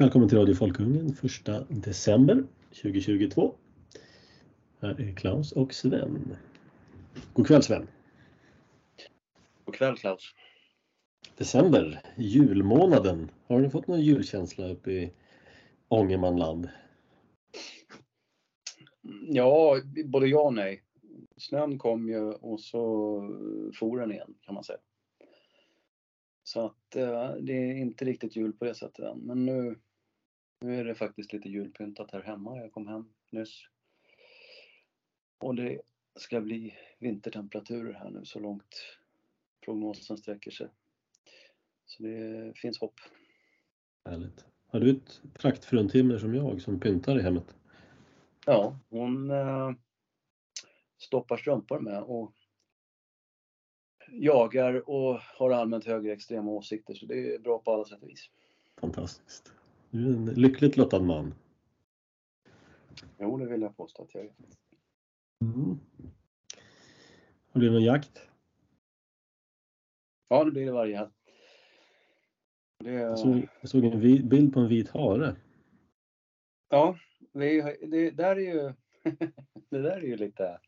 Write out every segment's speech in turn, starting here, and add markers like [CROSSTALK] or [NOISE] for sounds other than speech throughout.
Välkommen till Radio Folkungen 1 december 2022. Här är Klaus och Sven. God kväll Sven. God kväll Klaus. December, julmånaden. Har du fått någon julkänsla uppe i Ångermanland? Ja, både ja och nej. Snön kom ju och så for den igen kan man säga. Så att eh, det är inte riktigt jul på det sättet än. Men nu, nu är det faktiskt lite julpyntat här hemma. Jag kom hem nyss. Och det ska bli vintertemperaturer här nu så långt prognosen sträcker sig. Så det finns hopp. Härligt. Har du ett praktfruntimmer som jag som pyntar i hemmet? Ja, hon eh, stoppar strumpor med och jagar och har allmänt högerextrema åsikter så det är bra på alla sätt och vis. Fantastiskt. Du är en lyckligt lottad man. Jo, det vill jag påstå att jag är. Mm. Har du någon jakt? Ja, det blir det varje. Det, Jag såg, jag såg en vi- bild på en vit hare. ja, har- det där är ju [LAUGHS] det där är ju lite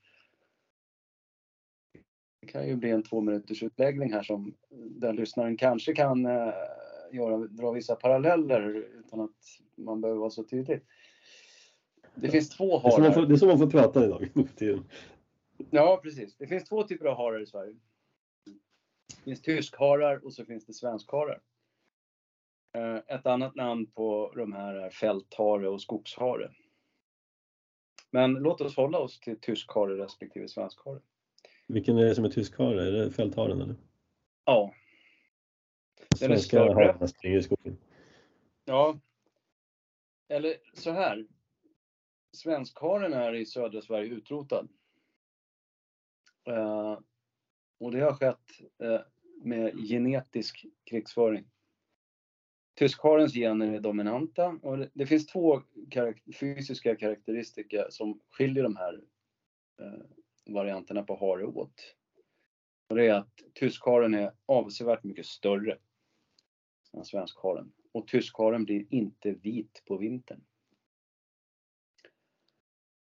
det kan ju bli en två minuters utläggning här som där lyssnaren kanske kan eh, göra, dra vissa paralleller utan att man behöver vara så tydlig. Det finns två Det är, får, harar. det är så man får prata idag nu för tiden. Ja, precis. Det finns två typer av harar i Sverige. Det finns tyskharar och så finns det svenskharar. Eh, Ett annat namn på de här är fälthare och skogshare. Men låt oss hålla oss till tyskhare respektive svenskhare. Vilken är det som är tysk hare? Är det fältharen eller? Ja, Svenska större. i skogen. ja. Eller så här. Svenskharen är i södra Sverige utrotad. Eh, och det har skett eh, med genetisk krigsföring. Tyskharens gener är dominanta och det, det finns två karak- fysiska karaktäristika som skiljer de här eh, varianterna på hare åt. Och det är att tyskharen är avsevärt mycket större än svenskharen. Och tyskharen blir inte vit på vintern.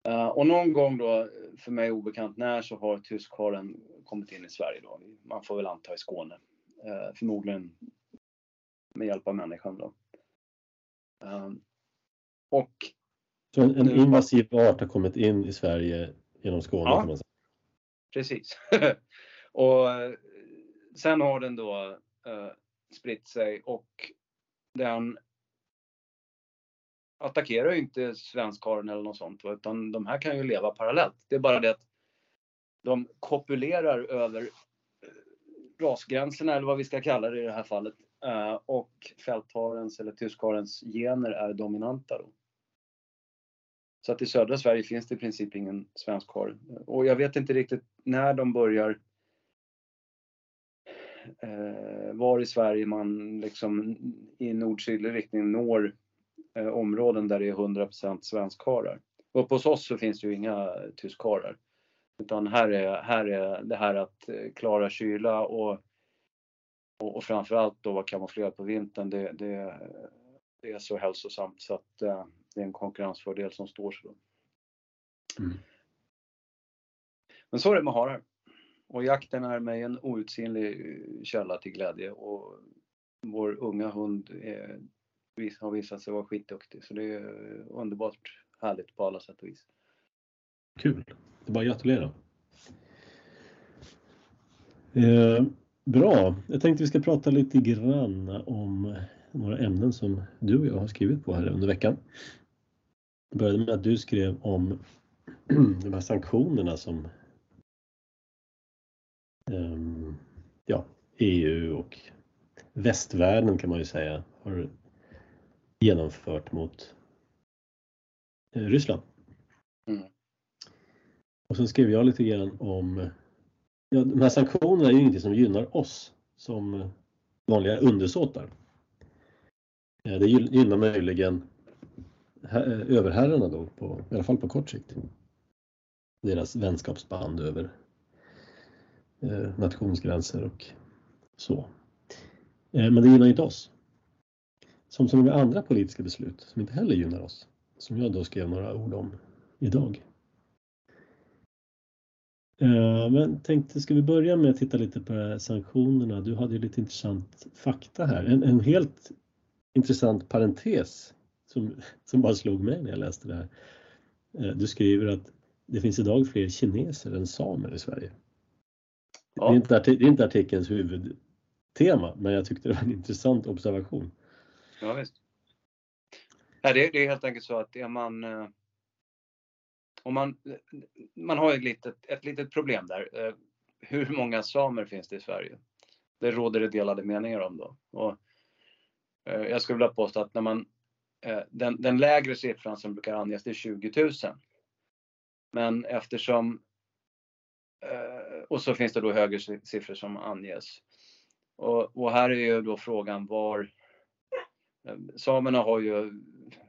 Eh, och någon gång då, för mig obekant när, så har tyskharen kommit in i Sverige då. Man får väl anta i Skåne. Eh, förmodligen med hjälp av människan då. Eh, och Så en, en invasiv art har kommit in i Sverige genom Skåne Ja. kan man säga. Precis. [LAUGHS] och sen har den då spritt sig och den attackerar ju inte svenskharen eller något sånt, utan de här kan ju leva parallellt. Det är bara det att de kopulerar över eh, rasgränserna eller vad vi ska kalla det i det här fallet. Eh, och fältharens eller tyskharens gener är dominanta då. Så att i södra Sverige finns det i princip ingen svenskhare. Och jag vet inte riktigt när de börjar var i Sverige man liksom i nord-sydlig riktning når eh, områden där det är 100% svenskharar. Uppe hos oss så finns det ju inga tyskharar. Utan här är, här är det här att eh, klara kyla och, och, och framförallt då vara kamouflerad på vintern. Det, det, det är så hälsosamt så att eh, det är en konkurrensfördel som står sig. Mm. Men så är det med harar. Och jakten är mig en outsinlig eh, källa till glädje och vår unga hund eh, är, har visat sig vara skitduktig så det är eh, underbart härligt på alla sätt och vis. Kul. Det är bara att gratulera. Eh, bra. Jag tänkte vi ska prata lite grann om några ämnen som du och jag har skrivit på här under veckan. Det började med att du skrev om [CLEARS THROAT] de här sanktionerna som ja, EU och västvärlden kan man ju säga har genomfört mot eh, Ryssland. Mm. Och sen skrev jag lite grann om, ja, de här sanktionerna är ju ingenting som gynnar oss som vanliga undersåtar. Eh, Det gy- gynnar möjligen eh, överherrarna då, på, i alla fall på kort sikt. Deras vänskapsband över Eh, nationsgränser och så. Eh, men det gynnar inte oss. som så många andra politiska beslut som inte heller gynnar oss. Som jag då skrev några ord om idag. Eh, men tänkte, ska vi börja med att titta lite på sanktionerna? Du hade ju lite intressant fakta här. En, en helt intressant parentes som, som bara slog mig när jag läste det här. Du skriver att det finns idag fler kineser än samer i Sverige. Ja. Det, är inte, det är inte artikelns huvudtema, men jag tyckte det var en intressant observation. Ja, visst. Nej, det, det är helt enkelt så att är man eh, om man, man har ett litet, ett litet problem där. Eh, hur många samer finns det i Sverige? Det råder det delade meningar om då. Och eh, jag skulle vilja påstå att när man, den, den lägre siffran som brukar anges är 20 000. Men eftersom och så finns det då högre siffror som anges. Och, och här är ju då frågan var samerna har ju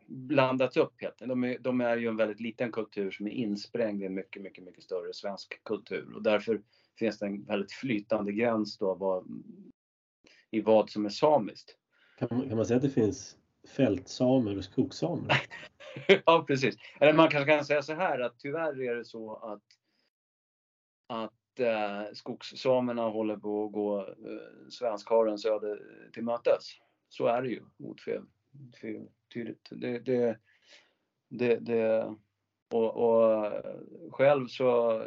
blandats upp helt de är, de är ju en väldigt liten kultur som är insprängd i en mycket, mycket, mycket större svensk kultur och därför finns det en väldigt flytande gräns då vad, i vad som är samiskt. Kan man, kan man säga att det finns fältsamer och skogssamer? [LAUGHS] ja, precis. Eller man kanske kan säga så här att tyvärr är det så att, att eh, skogssamerna håller på att gå eh, svenskharens öde till mötes så är det ju otvetydigt. Det, det, det, det, och, och eh, själv så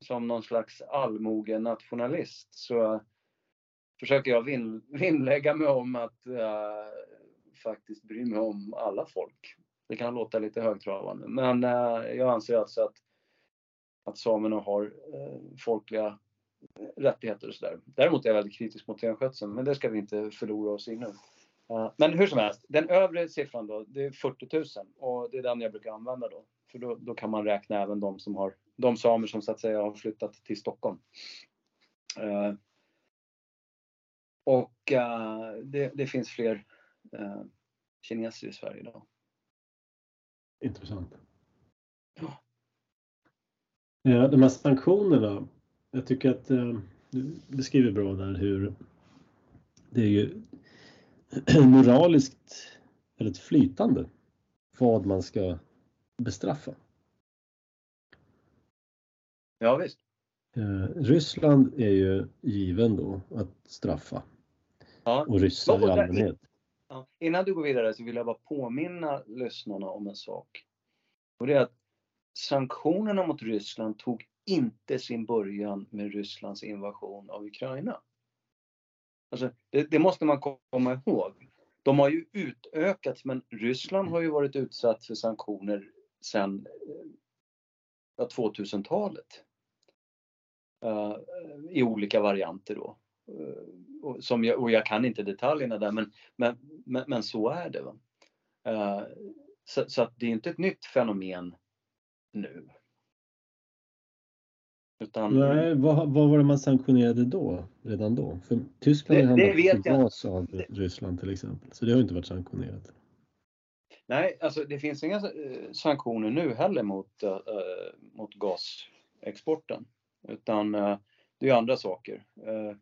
som någon slags allmogen nationalist så försöker jag vin, vinnlägga mig om att eh, faktiskt bry mig om alla folk. Det kan låta lite högtravande, men eh, jag anser alltså att, att samerna har uh, folkliga rättigheter och sådär. Däremot är jag väldigt kritisk mot renskötseln, men det ska vi inte förlora oss i nu. Men hur som helst, den övre siffran då, det är 40 000 och det är den jag brukar använda då. För då, då kan man räkna även de som har, de samer som så att säga har flyttat till Stockholm. Uh, och uh, det, det, finns fler uh, kineser i Sverige idag. Intressant. Ja. De här sanktionerna, jag tycker att du beskriver bra där hur det är ju [CLEARS THROAT] moraliskt väldigt flytande vad man ska bestraffa. Ja visst. Eh, Ryssland är ju given då att straffa. Ja. Och ryssar i allmänhet. Ja. Innan du går vidare så vill jag bara påminna lyssnarna om en sak. Och det är att sanktionerna mot Ryssland tog inte sin början med Rysslands invasion av Ukraina. Alltså, det, det, måste man komma ihåg. De har ju utökats men Ryssland har ju varit utsatt för sanktioner sedan eh, ja, 2000-talet. Uh, eh, I olika varianter då. Uh, och, som jag, och jag kan inte detaljerna där men, men, men, men så är det. Uh, så, så, att det är inte ett nytt fenomen nu. Utan, Nej, vad, vad var det man sanktionerade då, redan då? För Tyskland har handlat gas av Ryssland till exempel, så det har inte varit sanktionerat. Nej, alltså det finns inga eh, sanktioner nu heller mot, äh, mot gasexporten. Utan äh, det är andra saker. Äh,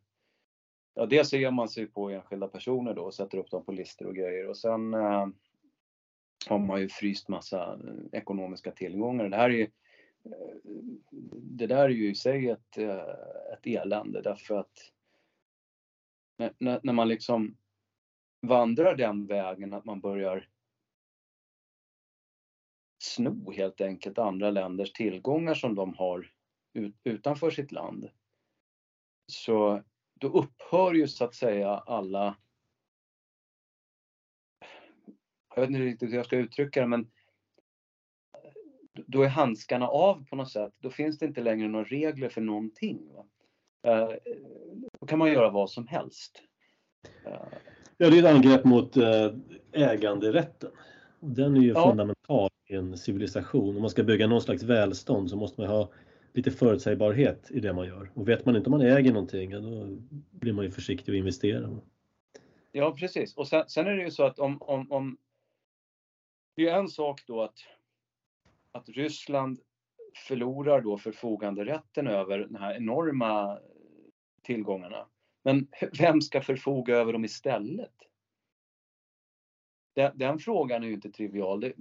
ja, dels ser man sig på enskilda personer då och sätter upp dem på listor och grejer och sen har man ju fryst massa eh, ekonomiska tillgångar. Det här är ju eh, det där är ju i sig ett, eh, ett elände därför att när, när man liksom vandrar den vägen att man börjar sno helt enkelt andra länders tillgångar som de har ut, utanför sitt land. Så då upphör ju så att säga alla jag vet inte riktigt hur jag ska uttrycka det men då är handskarna av på något sätt. Då finns det inte längre några regler för någonting. Uh, då kan man göra vad som helst. Uh, ja, det är ett angrepp mot uh, äganderätten. Den är ju ja. fundamental i en civilisation. Om man ska bygga någon slags välstånd så måste man ha lite förutsägbarhet i det man gör. Och vet man inte om man äger någonting, då blir man ju försiktig att investera. Ja, precis. Och sen, sen, är det ju så att om, om, om det är en sak då att att Ryssland förlorar då förfoganderätten över de här enorma eh, tillgångarna. Men vem ska förfoga över dem istället? den, den frågan är ju inte trivial. Det,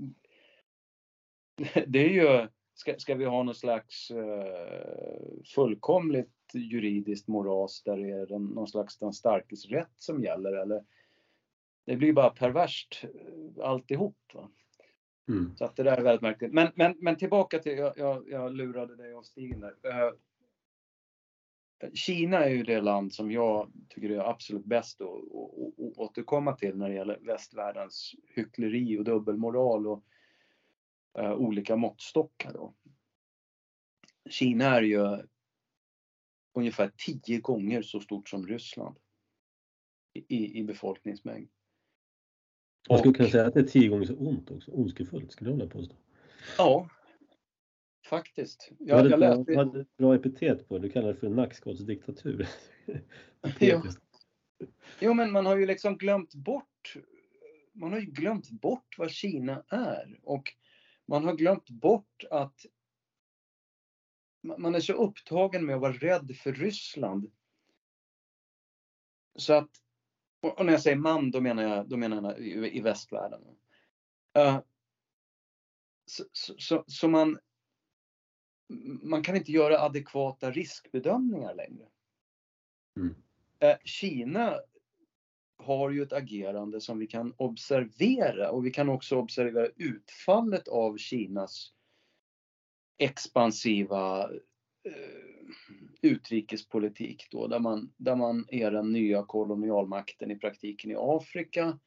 det är ju, ska, ska vi ha någon slags uh, fullkomligt juridiskt moras där det är den, någon slags den starkes rätt som gäller eller? Det blir bara perverst eh, alltihop. Va? Mm. Så att det där är väldigt märkligt. Men, men, men tillbaka till, jag, jag, jag lurade dig av stigen där. Uh, Kina är ju det land som jag tycker är absolut bäst att, att, att återkomma till när det gäller västvärldens hyckleri och dubbelmoral och uh, olika måttstockar. Då. Kina är ju ungefär tio gånger så stort som Ryssland i, i befolkningsmängd. Man skulle kunna säga att det är tio gånger så ont också, ondskefullt skulle jag vilja påstå. Ja, faktiskt. Jag, hade, jag läste... hade ett bra epitet på det, du kallar det för en nackskottsdiktatur. [LAUGHS] ja. Jo, men man har ju liksom glömt bort man har ju glömt bort vad Kina är och man har glömt bort att man är så upptagen med att vara rädd för Ryssland. Så att, och när jag säger man då menar jag, då menar jag i, i västvärlden. Uh, så, så, så, man, man kan inte göra adekvata riskbedömningar längre. Mm. Uh, Kina har ju ett agerande som vi kan observera och vi kan också observera utfallet av Kinas expansiva Eh, utrikespolitik då, där man, där man är den nya kolonialmakten i praktiken i Afrika.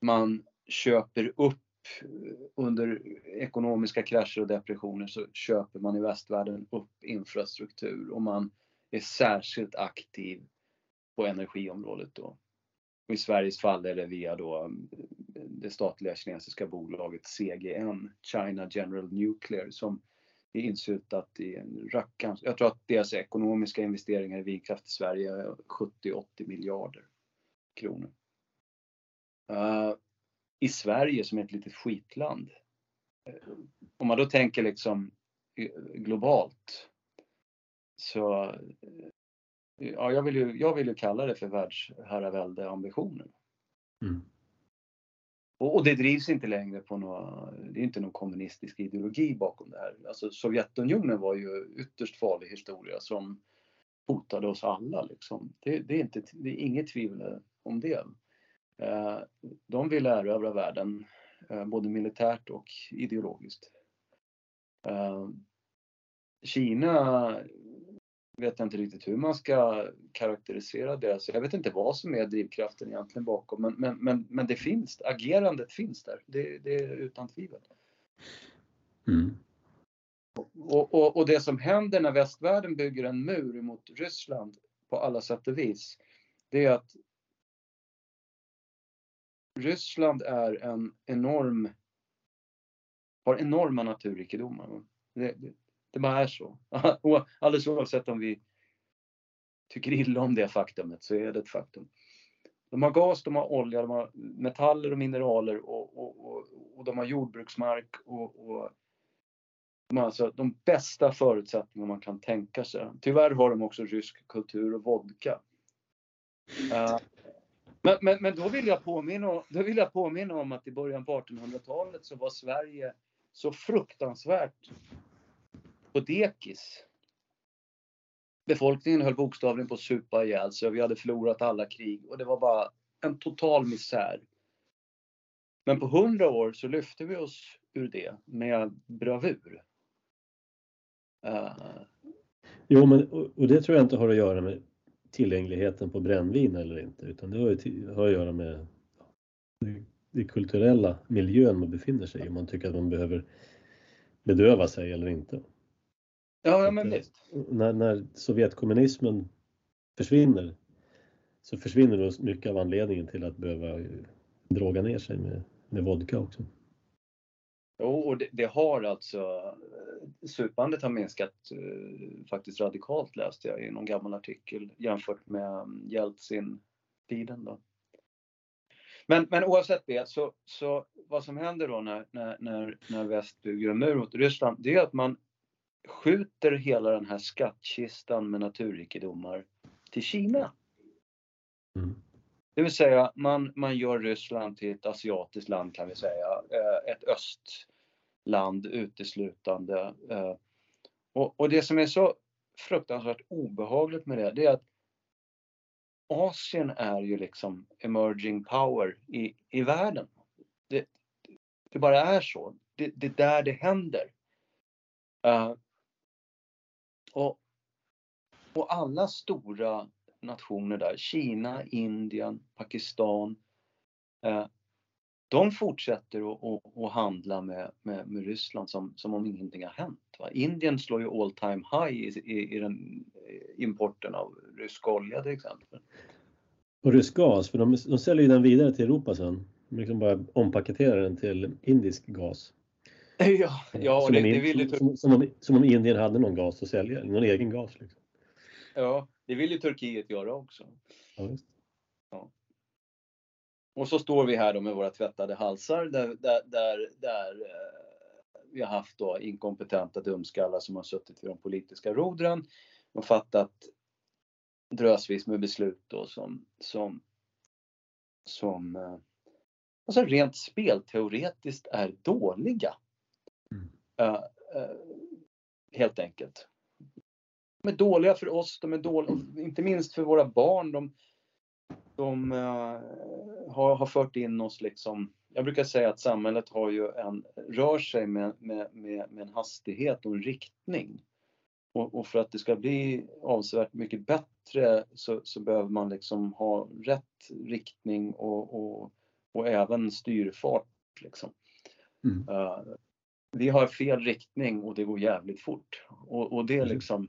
Man köper upp eh, under ekonomiska krascher och depressioner så köper man i västvärlden upp infrastruktur och man är särskilt aktiv på energiområdet då. Och I Sveriges fall är det via då eh, det statliga kinesiska bolaget CGN, China General Nuclear, som är insutat i en rackarns... Jag tror att deras ekonomiska investeringar i vindkraft i Sverige är 70-80 miljarder kronor. Uh, I Sverige som är ett litet skitland. Eh, om man då tänker liksom eh, globalt så ja, jag vill ju, jag vill ju kalla det för världsherraväldeambitionen. Mm. Och, och, det drivs inte längre på några, det är inte någon kommunistisk ideologi bakom det här. Alltså Sovjetunionen var ju ytterst farlig historia som hotade oss alla liksom. Det, det är, inte, det är inget tvivel om det. Eh, de ville erövra världen eh, både militärt och ideologiskt. Eh, Kina vet jag inte riktigt hur man ska karaktärisera det. Så jag vet inte vad som är drivkraften egentligen bakom. Men, men, men, men det finns, agerandet finns där. Det, det är utan tvivel. Mm. Och, och, och, det som händer när västvärlden bygger en mur mot Ryssland på alla sätt och vis. Det är att Ryssland är en enorm, har enorma naturrikedomar. Det, det, det bara är så. [LAUGHS] Alldeles oavsett om vi tycker illa om det faktumet så är det ett faktum. De har gas, de har olja, de har metaller och mineraler och, och, och, och de har jordbruksmark och, och de har alltså de bästa förutsättningar man kan tänka sig. Tyvärr har de också rysk kultur och vodka. Uh, men, men, men då, vill jag påminna, då vill jag påminna om att i början på 1800-talet så var Sverige så fruktansvärt på dekis. Befolkningen höll bokstavligen på att supa ihjäl sig och vi hade förlorat alla krig och det var bara en total misär. Men på hundra år så lyfte vi oss ur det med bravur. Uh... Jo, men och det tror jag inte har att göra med tillgängligheten på brännvin eller inte, utan det har, ju, har att göra med det kulturella miljön man befinner sig i, om man tycker att man behöver bedöva sig eller inte. Ja, men visst. När, när Sovjetkommunismen försvinner så försvinner då mycket av anledningen till att behöva droga ner sig med, med vodka också. Jo, och det, det, har alltså, eh, supandet har minskat uh, faktiskt radikalt läste jag i någon gammal artikel jämfört med um, Jeltsin-tiden då. Men, men oavsett det, så, så vad som händer då när, när, när, när väst bygger en mur mot Ryssland, det är att man skjuter hela den här skattkistan med naturrikedomar till Kina. Mm. Det vill säga man, man gör Ryssland till ett asiatiskt land kan vi säga. Eh, ett östland uteslutande. Eh, och, och det som är så fruktansvärt obehagligt med det, det är att Asien är ju liksom emerging power i, i världen. Det, det bara är så. Det, det är där det händer. Uh, och, och alla stora nationer där, Kina, Indien, Pakistan, eh, de fortsätter att, att, handla med, med, med, Ryssland som, som om ingenting har hänt. Va? Indien slår ju all time high i, i, i den eh, importen av rysk olja till exempel. Och rysk gas, för de, de säljer ju den vidare till Europa sen. De liksom bara ompaketerar den till indisk gas. [LAUGHS] Ja, ja som, det, det vill ju som, som, om, som om Indien hade någon gas att sälja, någon egen gas. Liksom. Ja, det vill ju Turkiet göra också. Ja. Ja. Och så står vi här då med våra tvättade halsar där, där, där, där eh, vi har haft då inkompetenta dumskallar som har suttit vid de politiska rodren och fattat drösvis med beslut då som, som, som eh, alltså rent spelteoretiskt är dåliga. Uh, uh, helt enkelt. De är dåliga för oss, de är dåliga, inte minst för våra barn. De, de uh, har, har fört in oss liksom, jag brukar säga att samhället har ju en, rör sig med, med, med, med en hastighet och en riktning. Och, och, för att det ska bli avsevärt mycket bättre så, så behöver man liksom ha rätt riktning och, och, och även styrfart. Liksom. Mm. Uh, vi har fel riktning och det går jävligt fort. Och, och det är liksom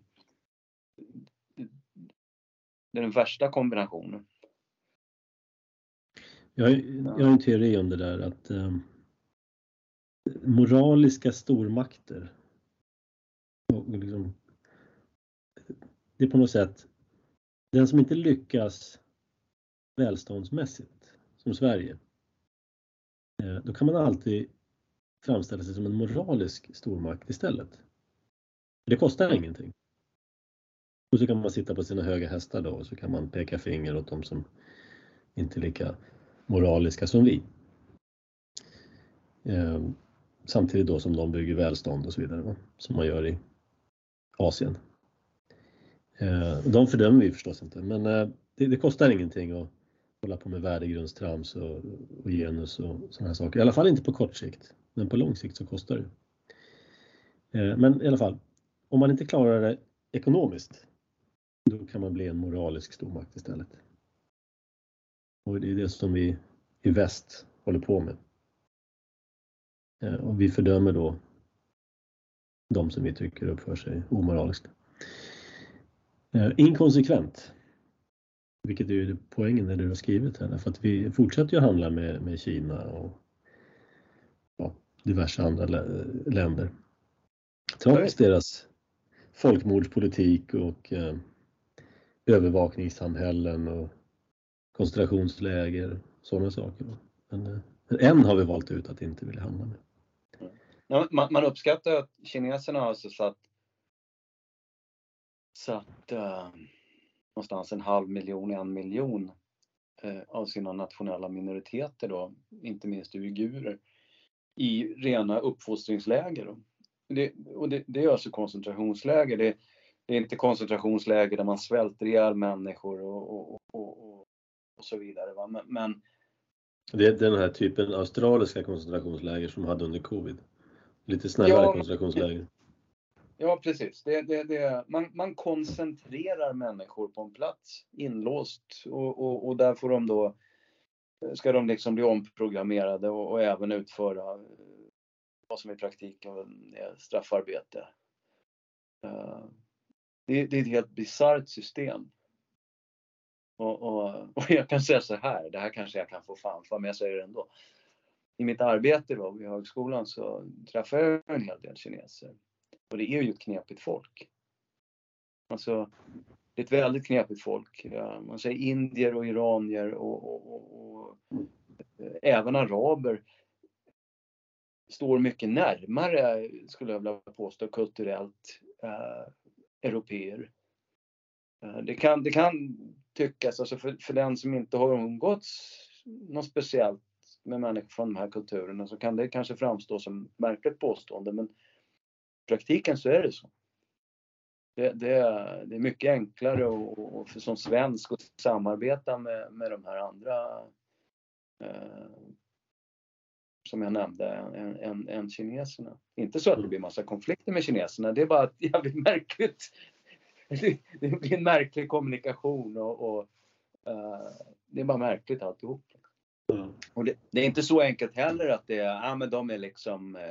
det är den värsta kombinationen. Jag, jag har en teori om det där att eh, moraliska stormakter och liksom, det är på något sätt den som inte lyckas välståndsmässigt som Sverige. Eh, då kan man alltid framställa sig som en moralisk stormakt istället. Det kostar ingenting. Och så kan man sitta på sina höga hästar då och så kan man peka finger åt de som inte är lika moraliska som vi. Eh, samtidigt då som de bygger välstånd och så vidare, va? som man gör i Asien. Eh, de fördömer vi förstås inte, men eh, det, det, kostar ingenting att hålla på med värdegrundstrams och, och genus och sådana här saker. I alla fall inte på kort sikt, men på lång sikt så kostar det. Eh, men i alla fall, om man inte klarar det ekonomiskt, då kan man bli en moralisk stormakt istället. Och det är det som vi i väst håller på med. Eh, och vi fördömer då de som vi tycker uppför sig omoraliskt. Eh, inkonsekvent. Vilket är ju poängen när du har skrivit här, för att vi fortsätter ju handla med, med Kina och diverse andra länder. Trots deras folkmordspolitik och eh, övervakningssamhällen och koncentrationsläger, sådana saker. Men eh, än har vi valt ut att inte vilja handla med. Man, man uppskattar att kineserna har alltså satt, satt uh, någonstans en halv miljon, en miljon uh, av sina nationella minoriteter då, inte minst uigurer, i rena uppfostringsläger. Det, och det, det är alltså koncentrationsläger. Det, det, är inte koncentrationsläger där man svälter ihjäl människor och, och, och, och så vidare. Va? Men, men, det är den här typen australiska koncentrationsläger som hade under covid. Lite snällare ja, koncentrationsläger. Ja precis. Det, det, det, man, man koncentrerar människor på en plats inlåst och, och, och där får de då Eh, ska de liksom bli omprogrammerade och, och även utföra eh, vad som i praktiken är straffarbete. Eh, det, det, är ett helt bisarrt system. Och, och, [LAUGHS] och, jag kan säga så här, det här kanske jag kan få fan för, men jag säger det ändå. I mitt arbete då vid högskolan så träffar jag en hel del kineser. Och det är ju ett knepigt folk. Alltså, det är ett väldigt knepigt folk. Man säger indier och iranier och, och, och, och eh, även araber står mycket närmare, skulle jag vilja påstå, kulturellt eh, europeer. Eh, det kan, det kan tyckas, alltså för, för den som inte har umgåtts något speciellt med människor från de här kulturerna så kan det kanske framstå som märkligt påstående men i praktiken så är det så. Det, det, det är mycket enklare och, och för som svensk att samarbeta med, med de här andra eh, som jag nämnde, än, än, än kineserna. Inte så att det blir massa konflikter med kineserna, det är bara jävligt [LAUGHS] märkligt. Det blir en märklig kommunikation och, och uh, det är bara märkligt alltihop. Mm. Och det, det, är inte så enkelt heller att det är, ja men de är liksom uh,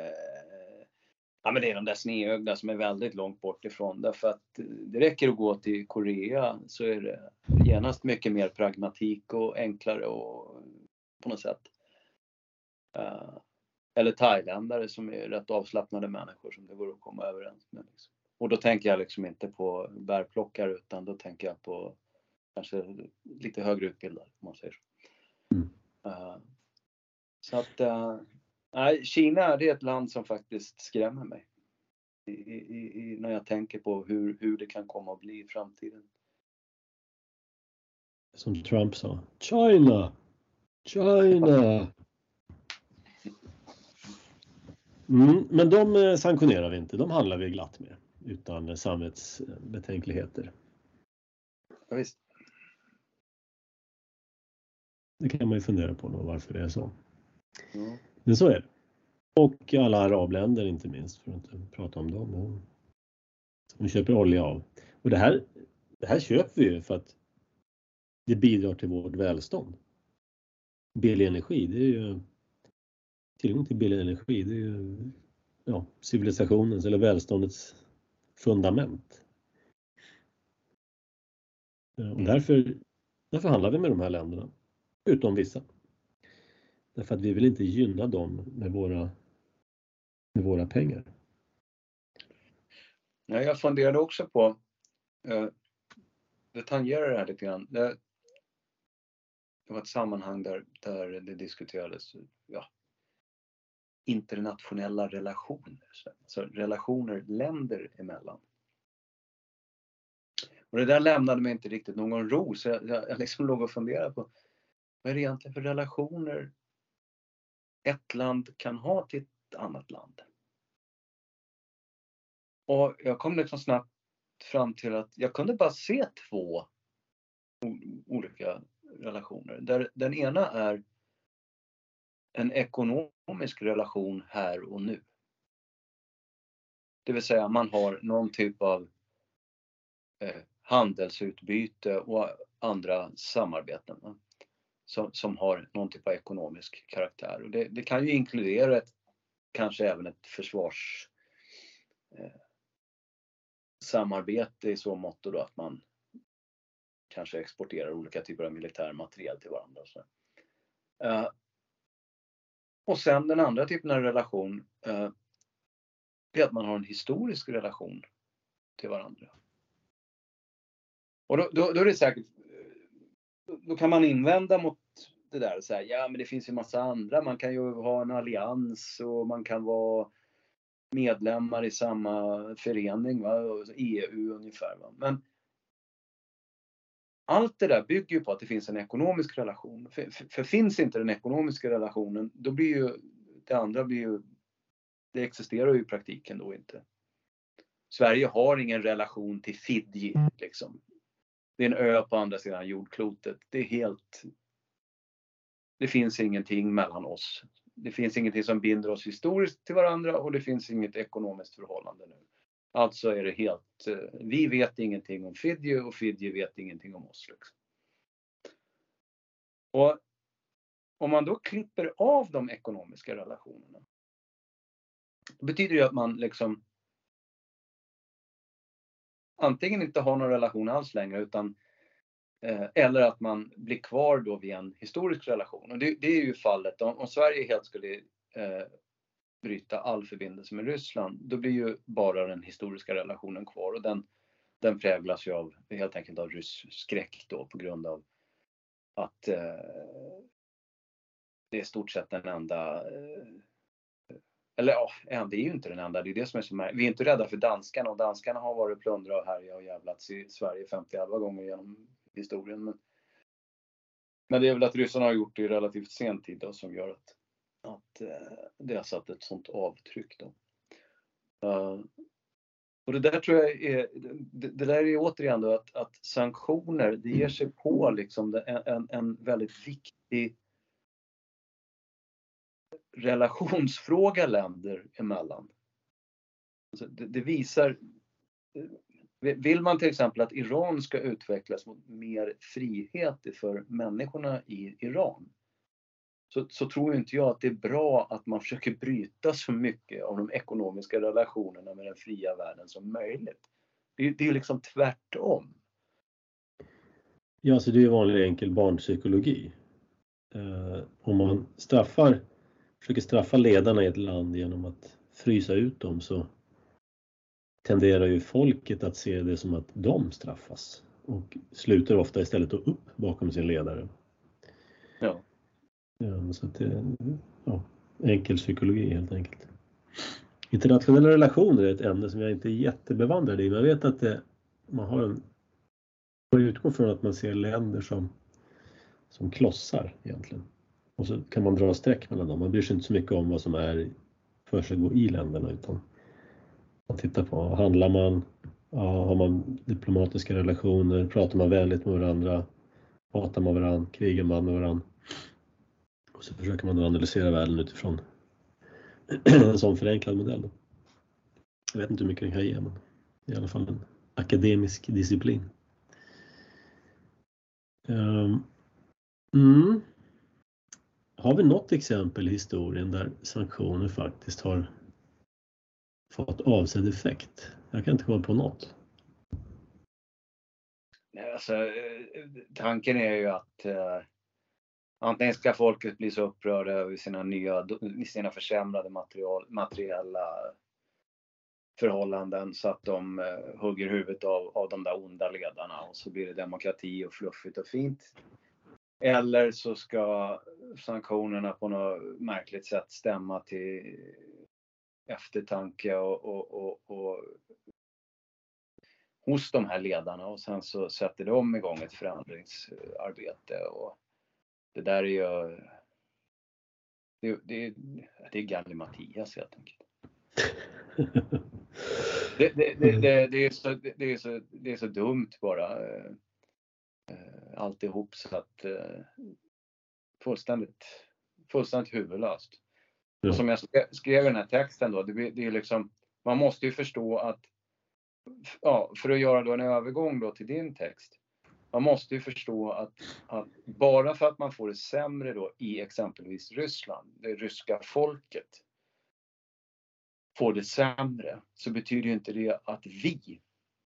Ja men det är de där snedögda som är väldigt långt bort ifrån därför att det räcker att gå till Korea så är det genast mycket mer pragmatik och enklare och på något sätt. Uh, eller thailändare som är rätt avslappnade människor som det går att komma överens med. Liksom. Och då tänker jag liksom inte på bärplockare utan då tänker jag på kanske lite högre utbildade om man säger så. Mm. Uh, så att uh, Kina det är ett land som faktiskt skrämmer mig. I, i, när jag tänker på hur, hur det kan komma att bli i framtiden. Som Trump sa, China! China! Mm, men de eh, sanktionerar vi inte, de handlar vi glatt med utan samvetsbetänkligheter. Ja, visst. Det kan man ju fundera på då, varför det är så. Mm. Men så är det. Och alla arabländer inte minst, för att inte prata om dem. Som köper olja av. Och det här, det här köper vi ju för att det bidrar till vårt välstånd. Billig energi, det är ju tillgång till billig energi, det är ju ja, civilisationens eller välståndets fundament. Och mm. därför, därför handlar vi med de här länderna, utom vissa. Därför att vi vill inte gynna dem med våra, med våra pengar. Nej, jag funderade också på, eh, det tangerar det här lite grann. Det, det var ett sammanhang där, där det diskuterades ja, internationella relationer, alltså relationer länder emellan. Och det där lämnade mig inte riktigt någon ro så jag, jag, jag liksom låg och funderade på vad är det egentligen för relationer ett land kan ha till ett annat land? Och jag kom liksom snabbt fram till att jag kunde bara se två olika relationer. Där den ena är en ekonomisk relation här och nu. Det vill säga man har någon typ av eh, handelsutbyte och andra samarbeten som, som, har någon typ av ekonomisk karaktär. Och det, det kan ju inkludera ett, kanske även ett försvars eh, samarbete i så mått då att man kanske exporterar olika typer av militär materiel till varandra. Så. Uh, och sen den andra typen av relation uh, är att man har en historisk relation till varandra. Och då, då, då är det säkert, då kan man invända mot det där och säga, ja men det finns ju massa andra, man kan ju ha en allians och man kan vara medlemmar i samma förening, va? EU ungefär. Va? Men allt det där bygger ju på att det finns en ekonomisk relation. För, för, för, finns inte den ekonomiska relationen, då blir ju det andra blir ju, det existerar ju i praktiken då inte. Sverige har ingen relation till Fidji liksom. Det är en ö på andra sidan jordklotet. Det är helt... Det finns ingenting mellan oss. Det finns ingenting som binder oss historiskt till varandra och det finns inget ekonomiskt förhållande nu. Alltså är det helt, eh, vi vet ingenting om Fidji och Fidji vet ingenting om oss. Liksom. Och om man då klipper av de ekonomiska relationerna. Då betyder det att man liksom antingen inte har någon relation alls längre utan eh, eller att man blir kvar då vid en historisk relation. Och det, det är ju fallet om, om Sverige helt skulle eh, bryta all förbindelse med Ryssland, då blir ju bara den historiska relationen kvar och den, den präglas ju av helt enkelt av rysk skräck då på grund av att eh, det är i stort sett den enda eh, eller ja, det är ju inte den enda, det är det som är så märkligt. Vi är inte rädda för danskarna och danskarna har varit plundra och härjat och jävlats i Sverige 50 gånger genom historien. Men, men det är väl att ryssarna har gjort det i relativt sen tid då, som gör att, att eh, det har satt ett sånt avtryck. Då. Uh, och det där tror jag är, det, det där är återigen då att, att, sanktioner, det ger sig på liksom en, en väldigt viktig relationsfråga länder emellan. Alltså det, det, visar, vill man till exempel att Iran ska utvecklas mot mer frihet för människorna i Iran så, så tror inte jag att det är bra att man försöker bryta så mycket av de ekonomiska relationerna med den fria världen som möjligt. Det, det är liksom tvärtom. Ja, så det är vanlig enkel barnpsykologi. Eh, om man straffar, försöker straffa ledarna i ett land genom att frysa ut dem så tenderar ju folket att se det som att de straffas och sluter ofta istället upp bakom sin ledare. Ja. Ja, så att det, ja, enkel psykologi helt enkelt. Internationella relationer är ett ämne som jag inte är jättebevandrad i, men jag vet att det, man har en... Man utgår från att man ser länder som, som klossar egentligen. Och så kan man dra streck mellan dem. Man bryr sig inte så mycket om vad som är försiggår i länderna utan man tittar på, handlar man, ja, har man diplomatiska relationer, pratar man vänligt med varandra, hatar man varandra, krigar man med varandra. Och så försöker man då analysera världen utifrån [CLEARS THROAT] en sån förenklad modell. Då. Jag vet inte hur mycket den kan ge men i alla fall en akademisk disciplin. Um, mm. Har vi något exempel i historien där sanktioner faktiskt har fått avsedd effekt? Jag kan inte komma på något. Alltså, eh, tanken är ju att eh, Antingen ska folket bli så upprörda över sina nya, sina försämrade material, materiella förhållanden så att de eh, hugger huvudet av, av de där onda ledarna och så blir det demokrati och fluffigt och fint. Eller så ska sanktionerna på något märkligt sätt stämma till eftertanke och, och, och, och hos de här ledarna och sen så sätter de igång ett förändringsarbete. Och det där är ju... Det, det, det är Galli Mattias helt enkelt. [LAUGHS] det, det, det, det, är så, det, är så, det är så dumt bara. Eh, alltihop så att eh, fullständigt, fullständigt huvudlöst. Ja. Och som jag skrev i den här texten då, det, det är liksom, man måste ju förstå att, ja, för att göra då en övergång då till din text, man måste ju förstå att, att, bara för att man får det sämre då i exempelvis Ryssland, det ryska folket får det sämre, så betyder ju inte det att vi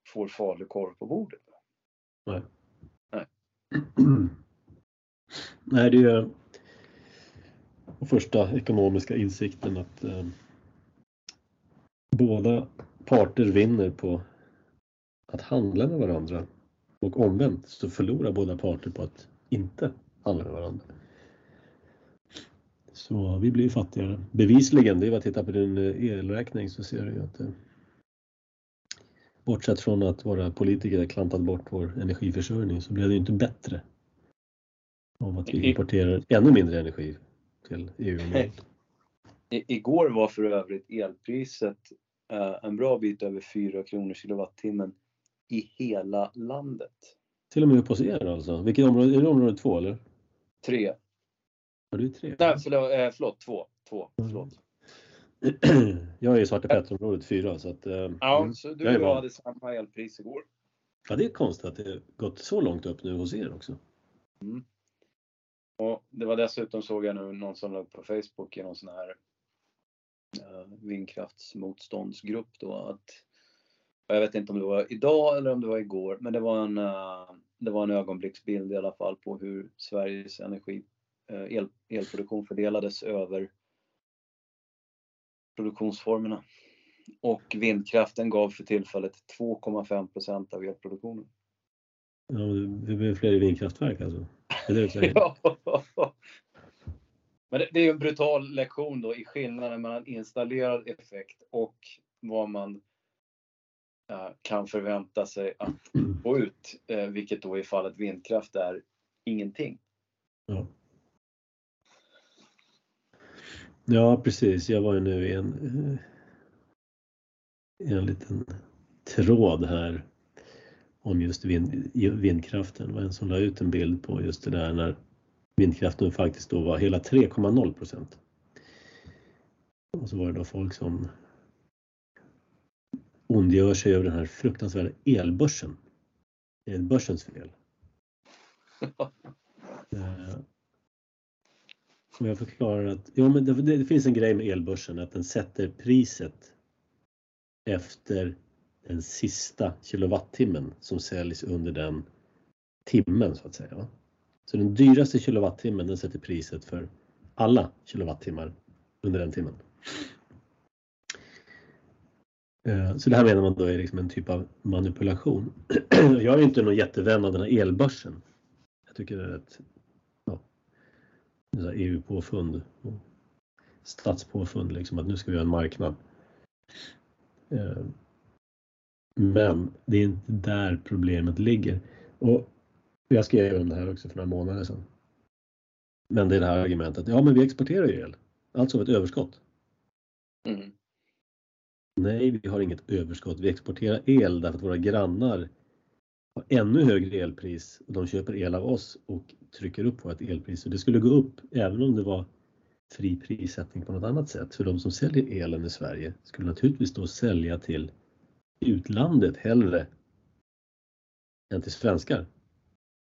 får falukorv på bordet. Nej. [CLEARS THROAT] Nej. Det är eh, den första ekonomiska insikten att eh, båda parter vinner på att handla med varandra och omvänt så förlorar båda parter på att inte handla med varandra. Så vi blir fattigare. Bevisligen, det är bara att titta på din eh, elräkning så ser du ju att det, bortsett från att våra politiker klantat bort vår energiförsörjning så blev det inte bättre av att vi importerar ännu mindre energi till EU-området. [LAUGHS] Igår var för övrigt elpriset eh, en bra bit över 4 kronor kilowattimmen i hela landet. Till och med uppe hos er alltså? Vilket område? Är det område två eller? Tre. Ja, det är tre. Nej, förlåt, eh, förlåt två. två mm. [CLEARS THROAT] Jag är i Svarte Petter-området fyra så att... Eh, ja, mm, så du och jag hade samma elpris igår. Ja, det är konstigt att det gått så långt upp nu hos er också. Mm. Och det var dessutom såg jag nu någon som låg på Facebook i någon sån här uh, vindkraftsmotståndsgrupp då att jag vet inte om det var idag eller om det var igår, men det var en, uh, det var en ögonblicksbild i alla fall på hur Sveriges energi, uh, el, elproduktion fördelades över produktionsformerna. Och vindkraften gav för tillfället 2,5 procent av elproduktionen. Ja, det blir fler vindkraftverk alltså? Det är det [LAUGHS] ja. Men det, det är en brutal lektion då i skillnaden mellan installerad effekt och vad man eh, kan förvänta sig att få ut, eh, vilket då i fallet vindkraft är ingenting. Ja. Ja, precis. Jag var ju nu i en, eh, i en liten tråd här om just vind, vindkraften. Det var en som la ut en bild på just det där när vindkraften faktiskt då var hela 3,0 procent. Och så var det då folk som ondgör sig över den här fruktansvärda elbörsen. Det är börsens fel. [LAUGHS] Eh, jag förklarar att jo men det, det, finns en grej med elbörsen att den sätter priset efter den sista kilowattimmen som säljs under den timmen så att säga. Så den dyraste kilowattimmen den sätter priset för alla kilowattimmar under den timmen. Eh, så det här menar man då är liksom en typ av manipulation. [CLEARS THROAT] Jag är inte någon jättevän av den här elbörsen. Jag tycker det är EU-påfund statspåfund, liksom, att nu ska vi ha en marknad. Eh, men det är inte där problemet ligger. Och jag skrev om det här också för några månader sedan. Men det är det här argumentet, ja men vi exporterar ju el, alltså ett överskott. Mm. Nej, vi har inget överskott. Vi exporterar el därför att våra grannar har ännu högre elpris och de köper el av oss och trycker upp vårt elpris. Så det skulle gå upp även om det var fri prissättning på något annat sätt. För de som säljer elen i Sverige skulle naturligtvis då sälja till utlandet hellre än till svenskar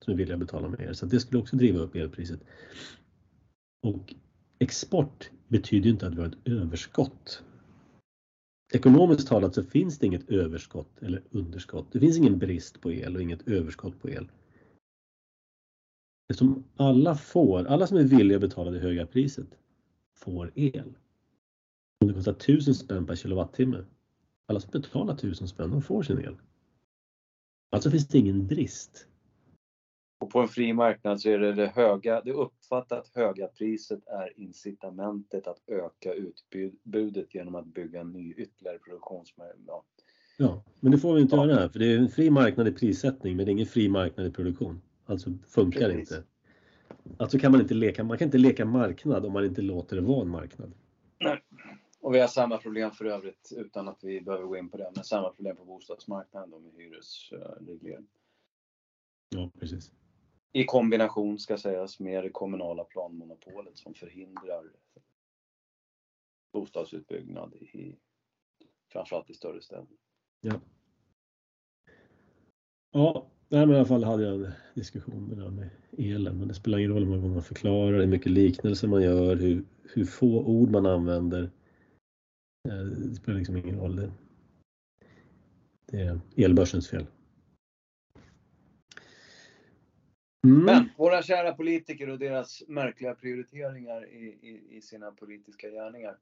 som är villiga att betala mer. Så det skulle också driva upp elpriset. Och export betyder inte att vi har ett överskott. Ekonomiskt talat så finns det inget överskott eller underskott. Det finns ingen brist på el och inget överskott på el. Eftersom alla får, alla som är villiga att betala det höga priset får el. Om det kostar 1000 spänn per kilowattimme. Alla som betalar 1000 spänn, de får sin el. Alltså finns det ingen brist. Och på en fri marknad så är det det höga, det uppfattat höga priset är incitamentet att öka utbudet genom att bygga ny ytterligare produktionsmöjlighet. Ja. ja, men det får vi inte ja. göra här för det är en fri marknad i prissättning men det är ingen fri marknad i produktion. Alltså funkar Precis. inte. Alltså kan man inte leka, man kan inte leka marknad om man inte låter det vara en marknad. Nej. Och vi har samma problem för övrigt utan att vi behöver gå in på det, men samma problem på bostadsmarknaden då med hyresreglering. Ja, precis i kombination ska sägas med det kommunala planmonopolet som förhindrar bostadsutbyggnad i framförallt i större städer. Ja. Ja, nej, men i alla fall hade jag en diskussion med, det med elen, men det spelar ingen roll hur många man förklarar, hur mycket liknelser man gör, hur, hur få ord man använder. Eh, det spelar liksom ingen roll. Det, det är elbörsens fel. Mm. Men våra kära politiker och deras märkliga prioriteringar i, i, i sina politiska gärningar.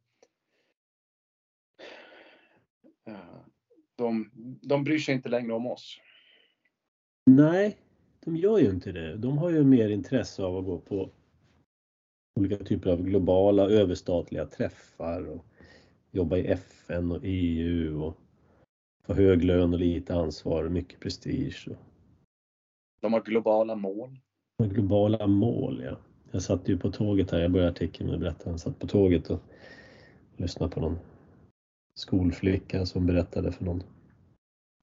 De, de bryr sig inte längre om oss. Nej, de gör ju inte det. De har ju mer intresse av att gå på olika typer av globala överstatliga träffar och jobba i FN och EU och få hög lön och lite ansvar och mycket prestige. De har globala mål. Globala mål, ja. Jag satt ju på tåget här, jag började artikeln med att berätta, jag satt på tåget och lyssnade på någon skolflicka som berättade för någon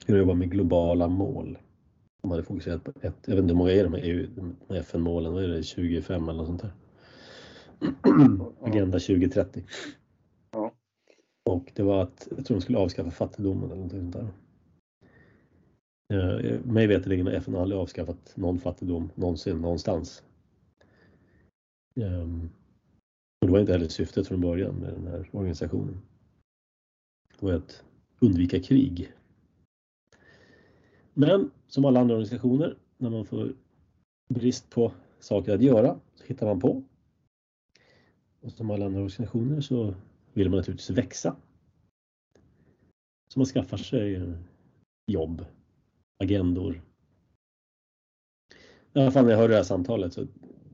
hur det var med globala mål. De hade fokuserat på ett, jag vet inte hur många är de här, de FN-målen, vad är det, 25 eller något sånt där? [CLEARS THROAT] Agenda 2030. Ja. Och det var att, jag tror de skulle avskaffa fattigdomen eller någonting sånt där. Eh, mig veterligen har FN aldrig avskaffat någon fattigdom någonsin någonstans. Eh, och det var inte heller syftet från början med den här organisationen. Det var att undvika krig. Men som alla andra organisationer, när man får brist på saker att göra så hittar man på. Och som alla andra organisationer så vill man naturligtvis växa. Så man skaffar sig jobb agendor. I alla fall när jag hörde det här samtalet så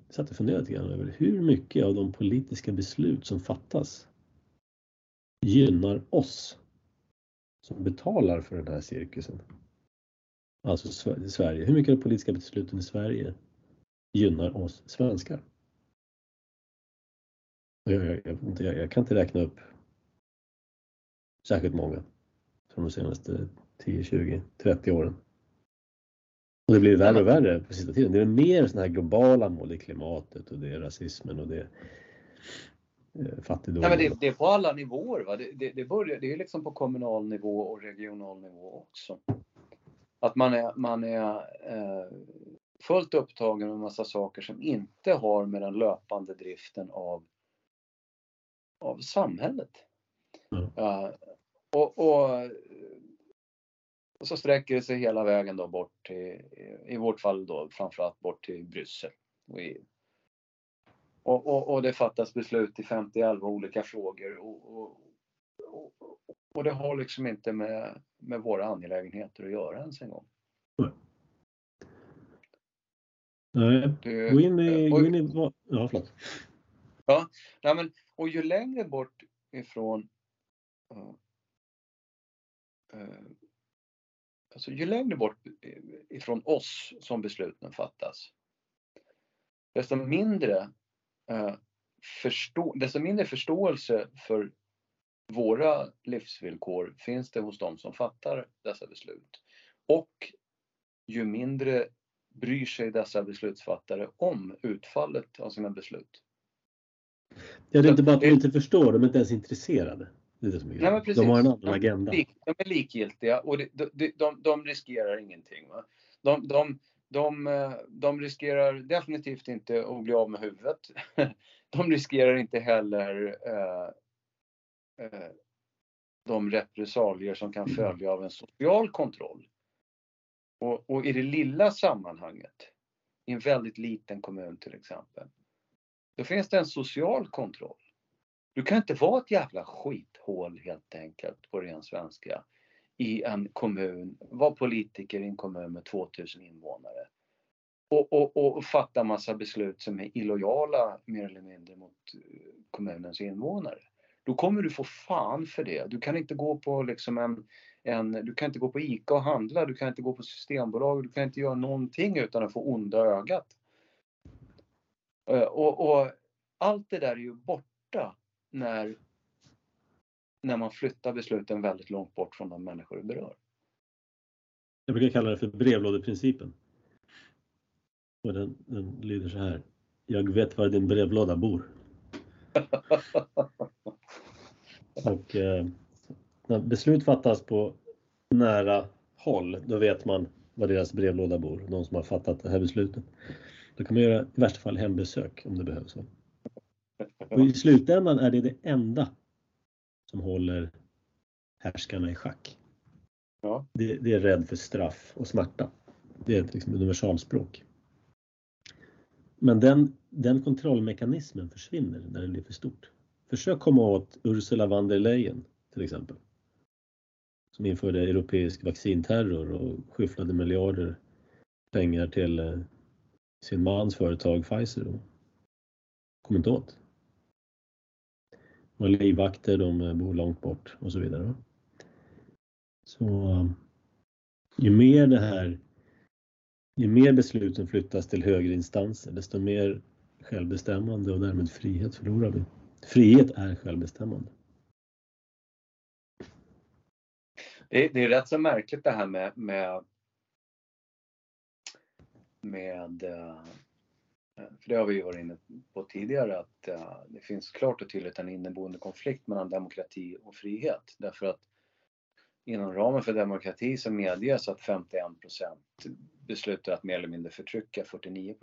satt jag och funderade lite grann över hur mycket av de politiska beslut som fattas gynnar oss som betalar för den här cirkusen. Alltså Sverige. Hur mycket av de politiska besluten i Sverige gynnar oss svenskar? Jag, jag, jag, jag, kan inte räkna upp särskilt många från de senaste 10, 20, 30 åren. Och det blir värre och värre på sista tiden. Det är mer sådana här globala mål, det är klimatet och det är rasismen och det är eh, fattigdom. Nej, men det, det, är på alla nivåer. Va? Det, det, det, börjar, det är liksom på kommunal nivå och regional nivå också. Att man är, man är eh, fullt upptagen med massa saker som inte har med den löpande driften av, av samhället. Mm. Uh, och, och, och, så sträcker det sig hela vägen då bort till, i vårt fall då framförallt bort till Bryssel och EU. Och, och, och, det fattas beslut i 50 olika frågor och, och, det har liksom inte med, med våra angelägenheter att göra ens en gång. Nej, gå in i... Gå in i ja, förlåt. Ja, nej men, och ju längre bort ifrån uh, uh, alltså ju längre bort ifrån oss som besluten fattas, desto mindre, uh, förstå, desto mindre förståelse för våra livsvillkor finns det hos de som fattar dessa beslut. Och ju mindre bryr sig dessa beslutsfattare om utfallet av sina beslut. Ja, det är inte bara att de inte förstår, de är inte ens intresserade. Det är det som är Nej, de har en annan agenda. De är likgiltiga och de, de, de, de riskerar ingenting. Va? De, de, de, de riskerar definitivt inte att bli av med huvudet. [LAUGHS] De riskerar inte heller eh, eh, de repressalier som kan följa av en social kontroll. Och, och, i det lilla sammanhanget, i en väldigt liten kommun till exempel, då finns det en social kontroll. Du kan inte vara ett jävla skithål helt enkelt på ren svenska i en kommun, vara politiker i en kommun med 2000 invånare och, och, och fatta massa beslut som är illojala mer eller mindre mot eh, kommunens invånare. Då kommer du få fan för det. Du kan inte gå på liksom en en, du kan inte gå på ICA och handla, du kan inte gå på Systembolaget, du kan inte göra någonting utan att få onda ögat. Eh, och, och allt det där är ju borta när, när man flyttar besluten väldigt långt bort från de människor det berör. Jag brukar kalla det för brevlådeprincipen. Och den, den lyder så här. Jag vet var din brevlåda bor. [LAUGHS] och eh, när beslut fattas på nära håll, då vet man var deras brevlåda bor, de som har fattat det här beslutet. Då kan man göra i värsta fall hembesök om det behövs. Och I slutändan är det det enda som håller härskarna i schack. Ja. Det, det, är rädd för straff och smärta. Det är ett liksom universalspråk. Men den, den kontrollmekanismen försvinner när det blir för stort. Försök komma åt Ursula von der Leyen till exempel som införde europeisk vaccinterror och skyfflade miljarder pengar till eh, sin mans företag Pfizer. Kom inte åt. Och livvakter, de eh, bor långt bort och så vidare. Så um, ju mer det här ju mer besluten flyttas till högre instanser, desto mer självbestämmande och därmed frihet förlorar vi. Frihet är självbestämmande. Det, det, är rätt så märkligt det här med, med, med eh, för det har vi ju varit inne på tidigare att eh, det finns klart och tydligt en inneboende konflikt mellan demokrati och frihet. Därför att inom ramen för demokrati så medges att 51% beslutar att mer eller mindre förtrycka 49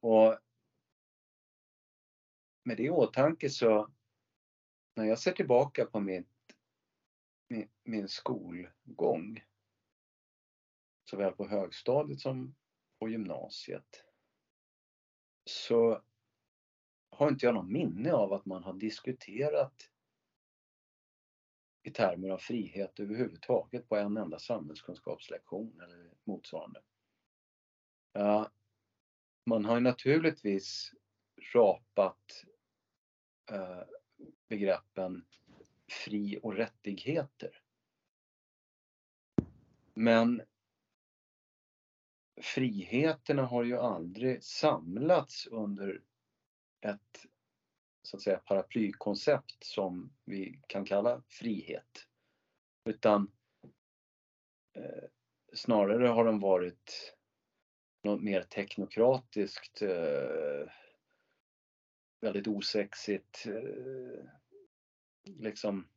Och med det i åtanke så när jag ser tillbaka på mitt min, min skolgång. Såväl på högstadiet som på gymnasiet. Så har inte jag någon minne av att man har diskuterat i termer av frihet överhuvudtaget på en enda samhällskunskapslektion eller motsvarande. Ja, man har ju naturligtvis rapat eh, begreppen fri och rättigheter. Men friheterna har ju aldrig samlats under ett så att säga paraplykoncept som vi kan kalla frihet. Utan eh, snarare har de varit något mer teknokratiskt, eh, väldigt osexigt, eh, liksom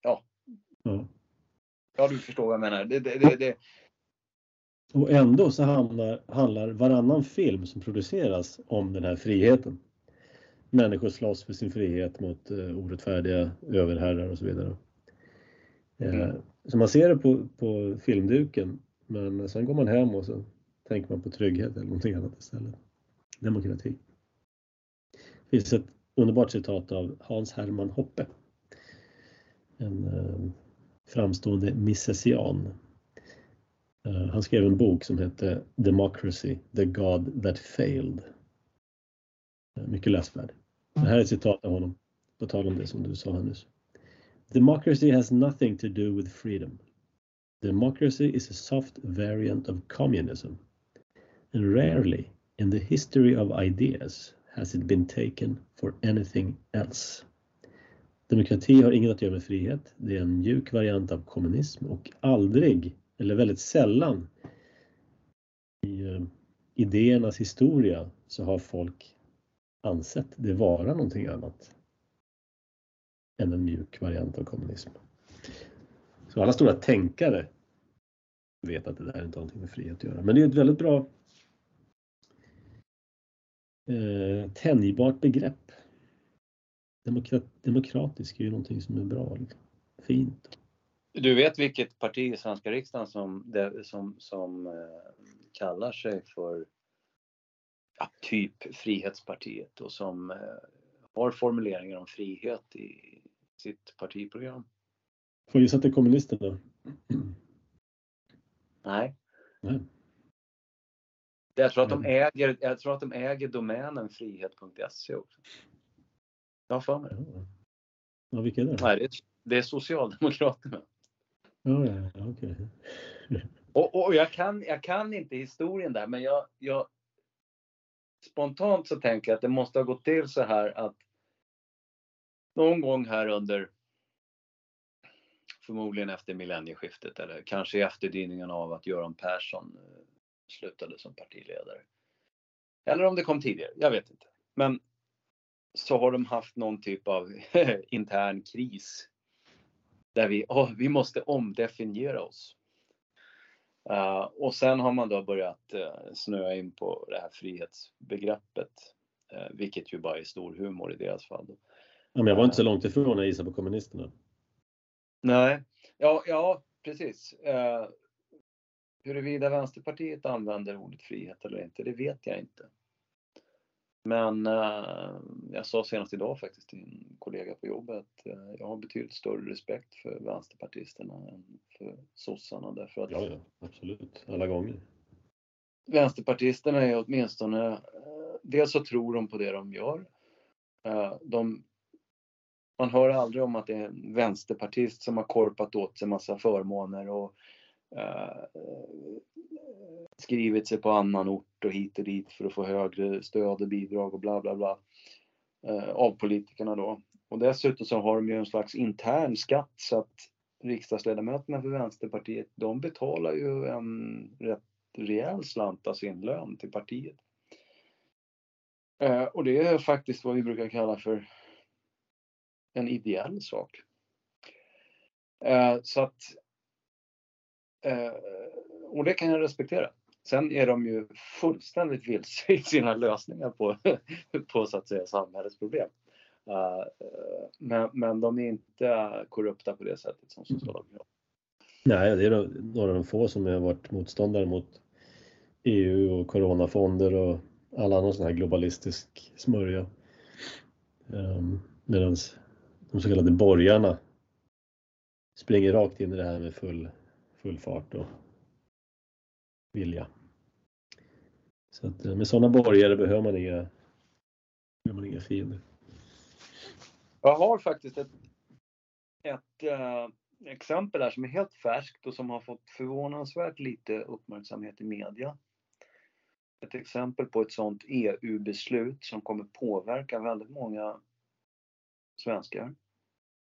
ja. mm. Ja, du förstår vad jag menar. Det, det, det. Och ändå så handlar, handlar varannan film som produceras om den här friheten. Människor slåss för sin frihet mot uh, orättfärdiga överherrar och så vidare. Uh, så man ser det på, på filmduken men sen går man hem och så tänker man på trygghet eller någonting annat istället. Demokrati. Det finns ett underbart citat av Hans Hermann Hoppe. En uh, framstående misesian. Eh, han skrev en bok som hette Democracy, the God that failed. Eh, mycket läsvärd. Det här är ett citat av honom, på tal om det som du sa här nyss. Democracy has nothing to do with freedom. Democracy is a soft variant of communism. And rarely in the history of ideas has it been taken for anything else. Demokrati har inget att göra med frihet. Det är en mjuk variant av kommunism och aldrig, eller väldigt sällan, i eh, idéernas historia så har folk ansett det vara någonting annat än en mjuk variant av kommunism. Så alla stora tänkare vet att det där inte har någonting med frihet att göra. Men det är ett väldigt bra eh, tänjbart begrepp Demokrat, demokratisk är ju någonting som är bra, liksom. fint. Du vet vilket parti i svenska riksdagen som, som, som eh, kallar sig för ja, typ Frihetspartiet och som eh, har formuleringar om frihet i sitt partiprogram? Får gissa att det är kommunisterna? Nej. Nej. Jag tror, att de äger, jag tror att de äger domänen frihet.se också. Jag har för mig. Ja, vilka är det? Nej, det är, det är Socialdemokraterna. Ja, ja, ja okej. [LAUGHS] Och, och jag, kan, jag kan inte historien där, men jag, jag spontant så tänker jag att det måste ha gått till så här att någon gång här under förmodligen efter millennieskiftet eller kanske i efterdyningarna av att Göran Persson eh, slutade som partiledare. Eller om det kom tidigare, jag vet inte. Men så har de haft någon typ av [LAUGHS] intern kris. Där vi, oh, vi måste omdefiniera oss. Uh, och sen har man då börjat uh, snöa in på det här frihetsbegreppet. Uh, vilket ju bara är stor humor i deras fall. Ja, men jag var inte så långt ifrån när jag gissade på kommunisterna. Nej, ja, ja precis. Uh, huruvida Vänsterpartiet använder ordet frihet eller inte, det vet jag inte. Men eh, jag sa senast idag faktiskt till en kollega på jobbet att eh, jag har betydligt större respekt för vänsterpartisterna än för sossarna därför att Ja, ja, absolut. Alla gånger. vänsterpartisterna är åtminstone, eh, dels så tror de på det de gör. Eh, de, man hör aldrig om att det är en vänsterpartist som har korpat åt sig massa förmåner och Eh, eh, skrivit sig på annan ort och hit och dit för att få högre stöd och bidrag och bla bla bla. Eh, av politikerna då. Och dessutom så har de ju en slags intern skatt så att riksdagsledamöterna för Vänsterpartiet de betalar ju en rätt rejäl slant av sin lön till partiet. Eh, och det är faktiskt vad vi brukar kalla för en ideell sak. Eh, så att Eh, och det kan jag respektera. Sen är de ju fullständigt vilse i sina lösningar på, [LAUGHS] på så att säga samhällets problem. Uh, men, men de är inte korrupta på det sättet som Socialdemokraterna. Nej, det är några av de få som har varit motståndare mot EU och coronafonder och all annan sån här globalistisk smörja. Ehm, um, Medan de så kallade borgarna springer rakt in i det här med full, full fart och vilja. Så att eh, med sådana borgare behöver man inga, behöver man inga fiender. Jag har faktiskt ett ett äh, exempel här som är helt färskt och som har fått förvånansvärt lite uppmärksamhet i media. Ett exempel på ett sådant EU-beslut som kommer påverka väldigt många svenskar.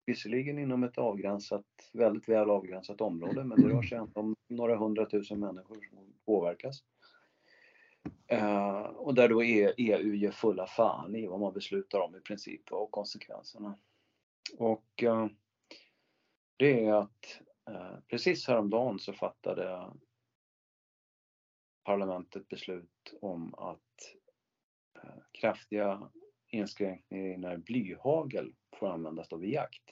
Visserligen inom ett avgränsat, väldigt väl avgränsat område, men det rör sig om några hundratusen människor som påverkas. Uh, och där då EU ger fulla fan i vad man beslutar om i princip och konsekvenserna. Och uh, det är att uh, precis häromdagen så fattade parlamentet beslut om att kraftiga inskränkningar i när blyhagel får användas då vid jakt.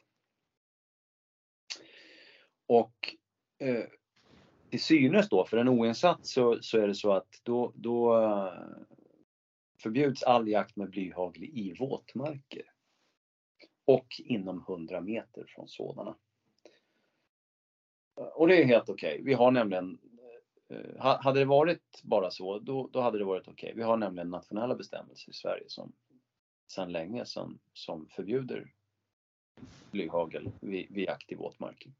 Och eh, till synes då, för en oinsatt så, så är det så att då, då eh, förbjuds all jakt med blyhagel i våtmarker. Och inom 100 meter från sådana. Och det är helt okej. Okay. Vi har nämligen eh, hade det varit bara så, då, då hade det varit okej. Okay. Vi har nämligen nationella bestämmelser i Sverige som sedan länge som, som förbjuder blyhagel vid, vid jakt i våtmarker.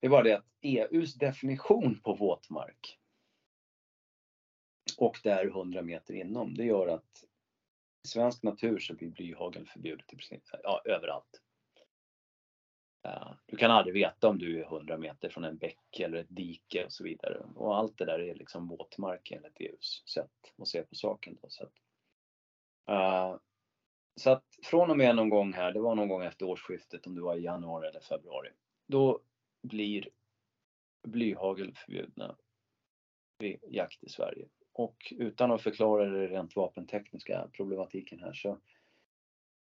Det är bara det att EUs definition på våtmark och det är 100 meter inom, det gör att i svensk natur så blir blyhagel förbjudet i princip ja, överallt. Du kan aldrig veta om du är 100 meter från en bäck eller ett dike och så vidare. Och allt det där är liksom våtmark enligt EUs sätt att se på saken. Då. Så, att, uh, så att från och med någon gång här, det var någon gång efter årsskiftet, om det var i januari eller februari, då blir blyhagel förbjudna vid jakt i Sverige. Och utan att förklara den rent vapentekniska problematiken här så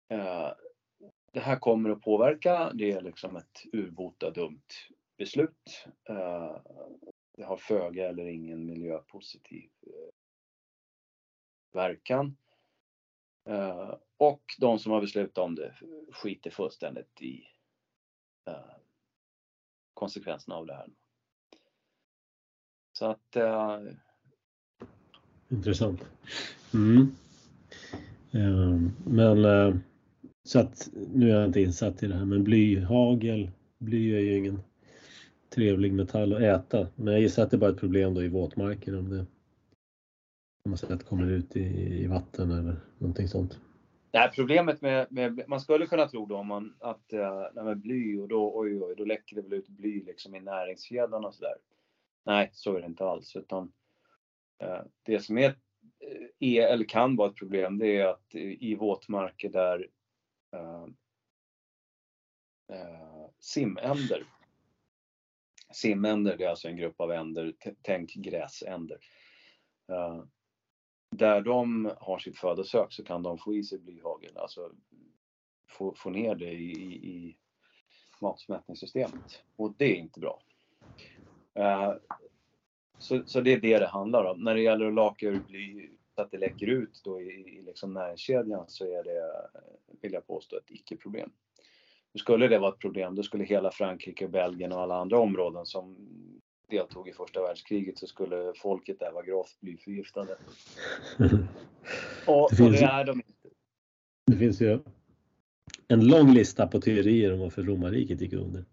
eh, det här kommer att påverka. Det är liksom ett urbota dumt beslut. Eh, det har föga eller ingen miljöpositiv verkan. Uh, och de som har beslutat om det skiter fullständigt i uh, konsekvenserna av det här. Så att... Uh... Intressant. Mm. Uh, men uh, så att nu är jag inte insatt i det här men blyhagel, bly är ju ingen trevlig metall att äta. Men jag gissar att det bara är ett problem då i våtmarker om det om man säger att det kommer ut i, i vatten eller någonting sånt. Nej, problemet med, med, man skulle kunna tro då om man att eh, uh, med bly och då, oj, oj, då läcker det väl ut bly liksom i näringskedjan och sådär. Nej, så är det inte alls utan eh, det som är, eh, är, eller kan vara ett problem det är att i, våtmarker där uh, simänder Simänder, det är alltså en grupp av änder, tänk gräsänder. Där de har sitt födosök så kan de få i sig blyhagel, alltså få, få ner det i, i, i matsmältningssystemet. Och det är inte bra. Uh, så, så det är det det handlar om. När det gäller att laka ur bly så att det läcker ut då i, i liksom näringskedjan så är det, vill jag påstå, ett icke-problem. Skulle det vara ett problem, då skulle hela Frankrike, Belgien och alla andra områden som deltog i första världskriget så skulle folket där vara gravt blyförgiftade. och, det, och det är de inte. Det finns ju en lång lista på teorier om varför romarriket gick under.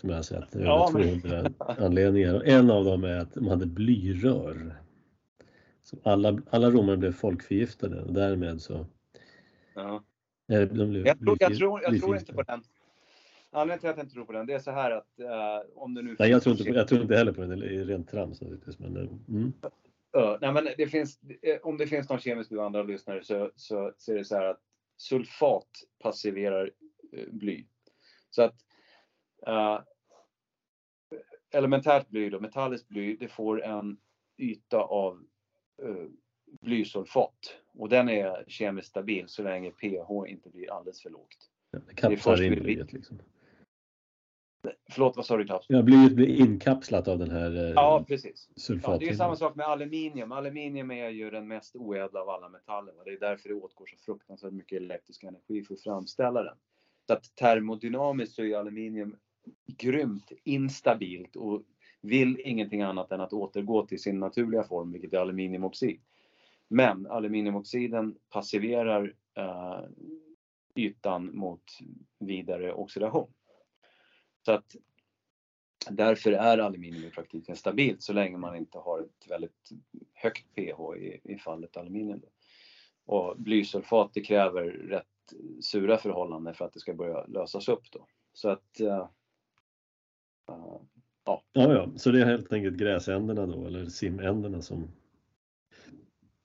Som jag har sett, över ja, 200 men... anledningar. Och en av dem är att de hade blyrör. Så alla, alla romare blev folkförgiftade och därmed så... Ja. De blev jag, tror, jag, tror, jag tror inte på den. Anledningen till att jag inte tror på den, det är så här att uh, om det nu... Nej, jag tror, inte, jag tror inte heller på den, det är rent trams naturligtvis. Men, uh, mm. uh, nej, men det finns, eh, om det finns någon kemisk du andra lyssnare så, så, så är det så här att sulfat passiverar bly. Så att elementärt bly, då, metalliskt bly, det får en yta av blysulfat och den är kemiskt stabil så länge pH inte blir alldeles för lågt. Ja, det kapslar in blyet liksom. Förlåt, vad sa du Klaus? Ja, blyet blir inkapslat av den här eh, Ja, precis. Ja, det är samma sak med aluminium. Aluminium är ju den mest oädla av alla metaller. Det är därför det åtgår så fruktansvärt mycket elektrisk energi för att framställa den. Så att termodynamiskt så är aluminium grymt instabilt och vill ingenting annat än att återgå till sin naturliga form, vilket är aluminiumoxid. Men aluminiumoxiden passiverar uh, ytan mot vidare oxidation. Så att därför är aluminium i praktiken stabilt så länge man inte har ett väldigt högt pH i, i fallet aluminium. Och blysulfat det kräver rätt sura förhållanden för att det ska börja lösas upp då. Så att uh, uh, ja. ja. Ja, så det är helt enkelt gräsänderna då eller simänderna som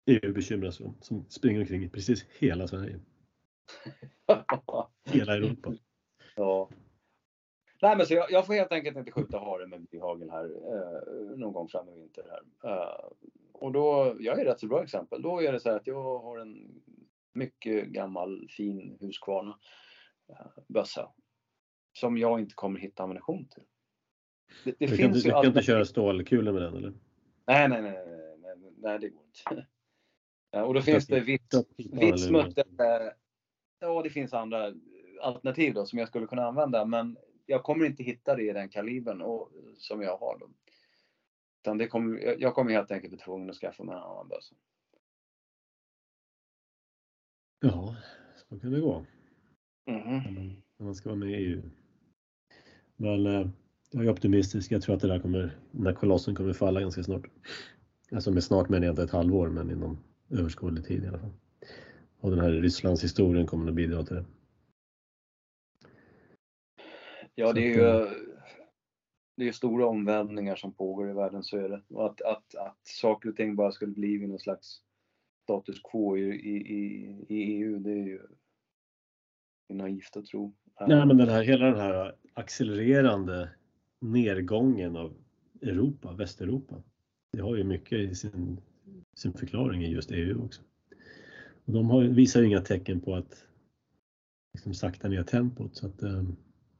EU bekymrar sig om, som springer omkring i precis hela Sverige. [LAUGHS] hela Europa. Ja. Nej men så jag, jag, får helt enkelt inte skjuta hare med blyhagel här eh, någon gång fram i vinter här. Eh, och då, jag är ett rätt så bra exempel. Då är det så här att jag har en mycket gammal fin Husqvarna eh, bössa. Som jag inte kommer hitta ammunition till. Det, det du finns kan, ju du kan inte köra stålkulor med den eller? Nej, nej, nej, nej, nej, nej det går inte. och då finns det vitt, vitt smutt. Ja, det finns andra alternativ då som jag skulle kunna använda, men jag kommer inte hitta det i den kalibern och, som jag har. Då. Utan det kommer, jag kommer helt enkelt bli tvungen att skaffa mig en annan bössa. Ja, så kan det gå. Mm. När man ska vara med i EU. Men eh, jag är optimistisk. Jag tror att det där kommer, den här kolossen kommer falla ganska snart. Alltså med snart menar jag inte ett halvår, men inom överskådlig tid i alla fall. Och den här Rysslands historien kommer att bidra till det. Ja, det är ju eh, det är stora omvälvningar som pågår i världen, så är det. Och att, att, att saker och ting bara skulle bli någon slags status quo i, i, i EU, det är ju naivt att tro. Nej, men den här, hela den här accelererande nedgången av Europa, Västeuropa, det har ju mycket i sin, sin förklaring i just EU också. Och de har, visar ju inga tecken på att liksom sakta ner tempot så att eh,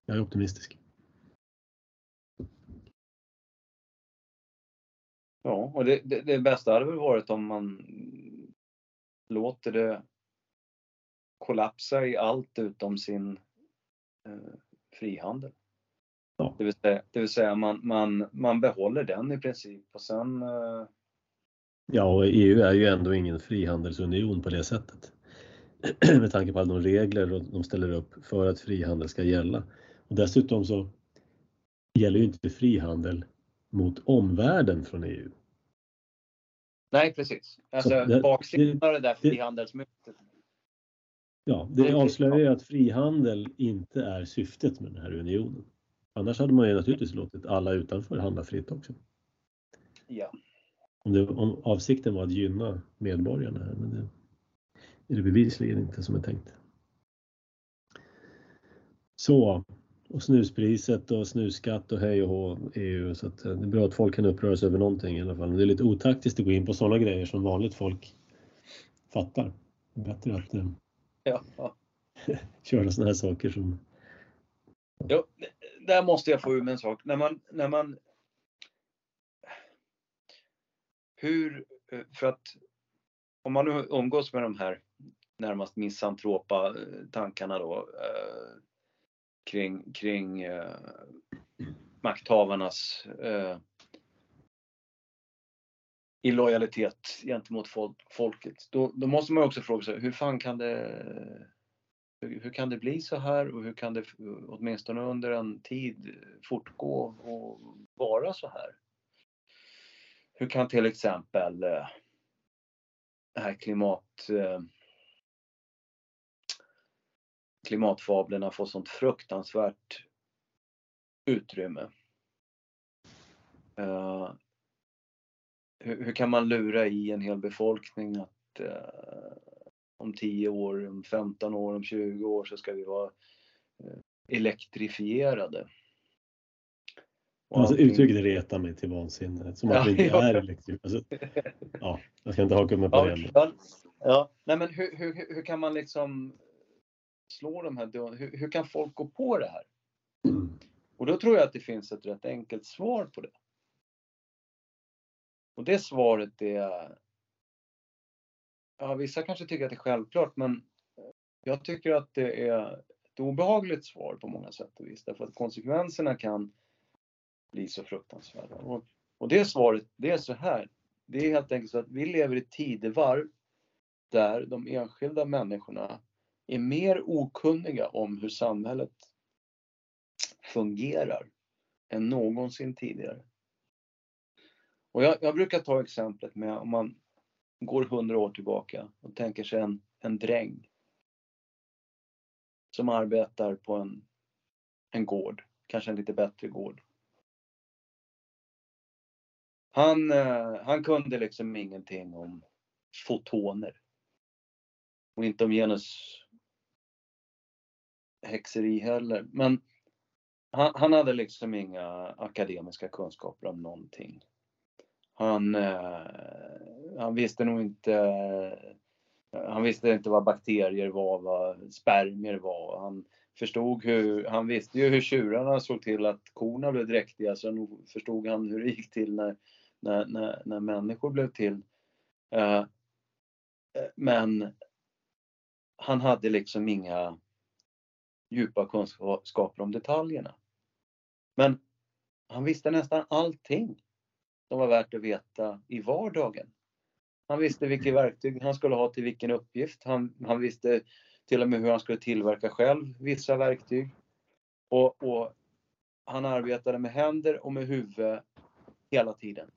jag är optimistisk. Ja, och det, det, det bästa hade väl varit om man låter det kollapsa i allt utom sin eh, frihandel. Ja. Det vill säga, det vill säga man, man, man behåller den i princip och sen eh... Ja, och EU är ju ändå ingen frihandelsunion på det sättet. [CLEARS THROAT] Med tanke på alla de regler de ställer upp för att frihandel ska gälla. Och dessutom så gäller ju inte frihandel mot omvärlden från EU. Nej, precis. Alltså baksidan av det där frihandelsmyntet. Ja, det avslöjar ju att frihandel inte är syftet med den här unionen. Annars hade man ju naturligtvis låtit alla utanför handla fritt också. Ja. Om, det, om avsikten var att gynna medborgarna här, men det är det bevisligen inte som är tänkt. Så, och snuspriset och snusskatt och hej och hå EU. Så att eh, det är bra att folk kan uppröras över någonting i alla fall. Men det är lite otaktiskt att gå in på sådana grejer som vanligt folk fattar. Det är bättre att eh, ja. [LAUGHS] köra sådana här saker som... Ja, där måste jag få ur mig en sak. När man, när man... Hur, eh, för att om man nu umgås med de här närmast misantropa tankarna då kring, kring eh, makthavarnas eh, illojalitet gentemot folket. Då, då, måste man också fråga sig hur fan kan det hur, hur, kan det bli så här och hur kan det åtminstone under en tid fortgå och vara så här? Hur kan till exempel eh, det här klimat eh, klimatfablerna får sånt fruktansvärt utrymme. Uh, hur, hur, kan man lura i en hel befolkning att uh, om 10 år, om 15 år, om 20 år så ska vi vara uh, elektrifierade? alltså allting... uttrycket retar mig till vansinne. Som att vi [LAUGHS] inte är elektrifierade. Alltså, ja, jag ska inte haka upp mig på det. Ja, ja. Nej, men hur, hur, hur kan man liksom slå de här hur, hur kan folk gå på det här? Mm. Och då tror jag att det finns ett rätt enkelt svar på det. Och det svaret är Ja, vissa kanske tycker att det är självklart, men jag tycker att det är ett obehagligt svar på många sätt och vis. Därför att konsekvenserna kan bli så fruktansvärda. Och, och det svaret, det är så här. Det är helt enkelt så att vi lever i tidevarv där de enskilda människorna är mer okunniga om hur samhället fungerar än någonsin tidigare. Och jag, jag brukar ta exemplet med om man går hundra år tillbaka och tänker sig en, en dräng som arbetar på en, en gård, kanske en lite bättre gård. Han, eh, han kunde liksom ingenting om fotoner. Och inte om genus häxeri heller. Men han, han, hade liksom inga akademiska kunskaper om någonting. Han, eh, han visste nog inte han visste inte vad bakterier var, vad spermier var. Han förstod hur, han visste ju hur tjurarna såg till att korna blev dräktiga, så nu förstod han hur det gick till när, när, när, när människor blev till. Eh, eh men han hade liksom inga djupa kunskaper om detaljerna. Men han visste nästan allting som var värt att veta i vardagen. Han visste vilket verktyg han skulle ha till vilken uppgift. Han, han visste till och med hur han skulle tillverka själv vissa verktyg. Och, och han arbetade med händer och med huvud hela tiden.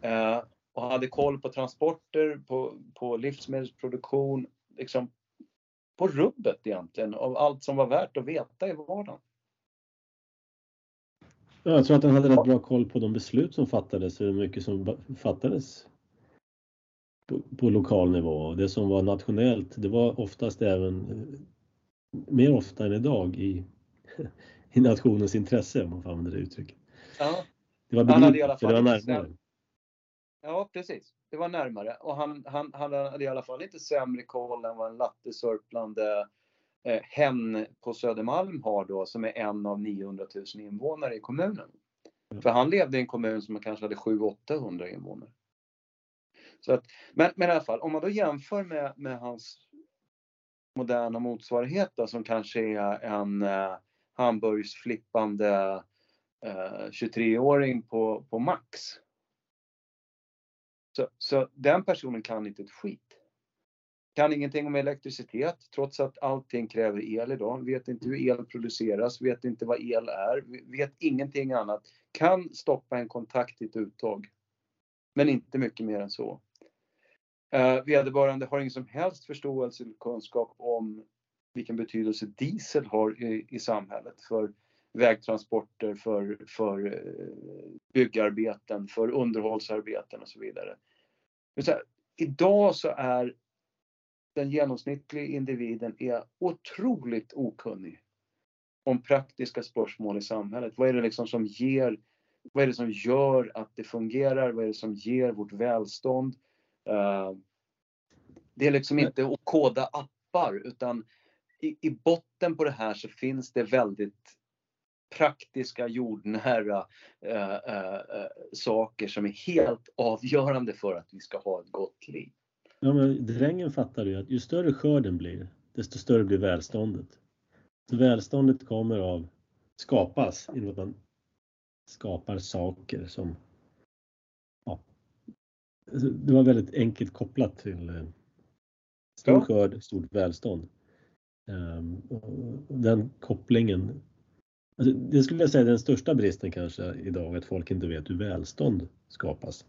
Eh, och hade koll på transporter, på, på livsmedelsproduktion, liksom på rubbet egentligen av allt som var värt att veta i vardagen. Jag tror att han hade rätt bra koll på de beslut som fattades och hur mycket som fattades på, på, lokal nivå. Det som var nationellt, det var oftast även, mer ofta än idag, i, [LAUGHS] i nationens intresse om man får använda det uttrycket. Ja. Det var begripligt, för det var närmare. Ja, precis. Det var närmare och han, han, han hade i alla fall inte sämre koll än vad en lattesurplande eh, hen på Södermalm har då som är en av 900 000 invånare i kommunen. Mm. För han levde i en kommun som kanske hade 700-800 invånare. Så att, men, men i alla fall, om man då jämför med, med hans moderna motsvarighet då, som kanske är en eh, hamburgsflippande eh, 23-åring på, på Max. Så, så den personen kan inte ett skit kan ingenting om elektricitet trots att allting kräver el idag. Vet inte hur el produceras, vet inte vad el är, vet ingenting annat. Kan stoppa en kontakt i ett uttag. Men inte mycket mer än så. Uh, vederbörande har ingen som helst förståelse eller kunskap om vilken betydelse diesel har i, i samhället för vägtransporter, för, för eh, byggarbeten, för underhållsarbeten och så vidare. Så här, idag så är den genomsnittliga individen är otroligt okunnig om praktiska spörsmål i samhället. Vad är det liksom som ger, vad är det som gör att det fungerar? Vad är det som ger vårt välstånd? Eh, det är liksom inte att koda appar utan i, i botten på det här så finns det väldigt praktiska, jordnära uh, uh, saker som är helt avgörande för att vi ska ha ett gott liv. Ja, men drängen fattar ju att ju större skörden blir, desto större blir välståndet. Så välståndet kommer av, skapas genom att man skapar saker som, ja, alltså, det var väldigt enkelt kopplat till stor skörd, stort välstånd. Um, den kopplingen, alltså det skulle jag säga är den största bristen kanske idag, att folk inte vet hur välstånd skapas.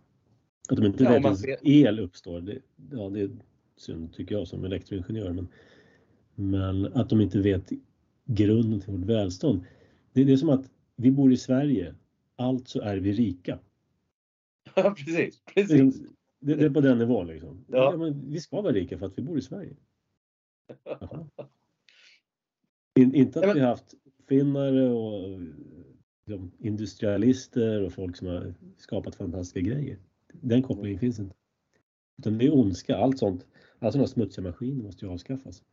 Att de inte ja, vet att ser... el uppstår, det, ja, det är synd tycker jag som elektroingenjör. Men, men att de inte vet grunden till vårt välstånd. Det, det är som att vi bor i Sverige, alltså är vi rika. Ja, precis. precis. Det, det är på den nivån liksom. Ja. ja vi ska vara rika för att vi bor i Sverige. [LAUGHS] In, inte att vi haft finnare och industrialister och folk som har skapat fantastiska grejer. Den kopplingen finns inte. Utan det är ondska, allt sånt. Alla sådana smutsiga maskiner måste ju avskaffas.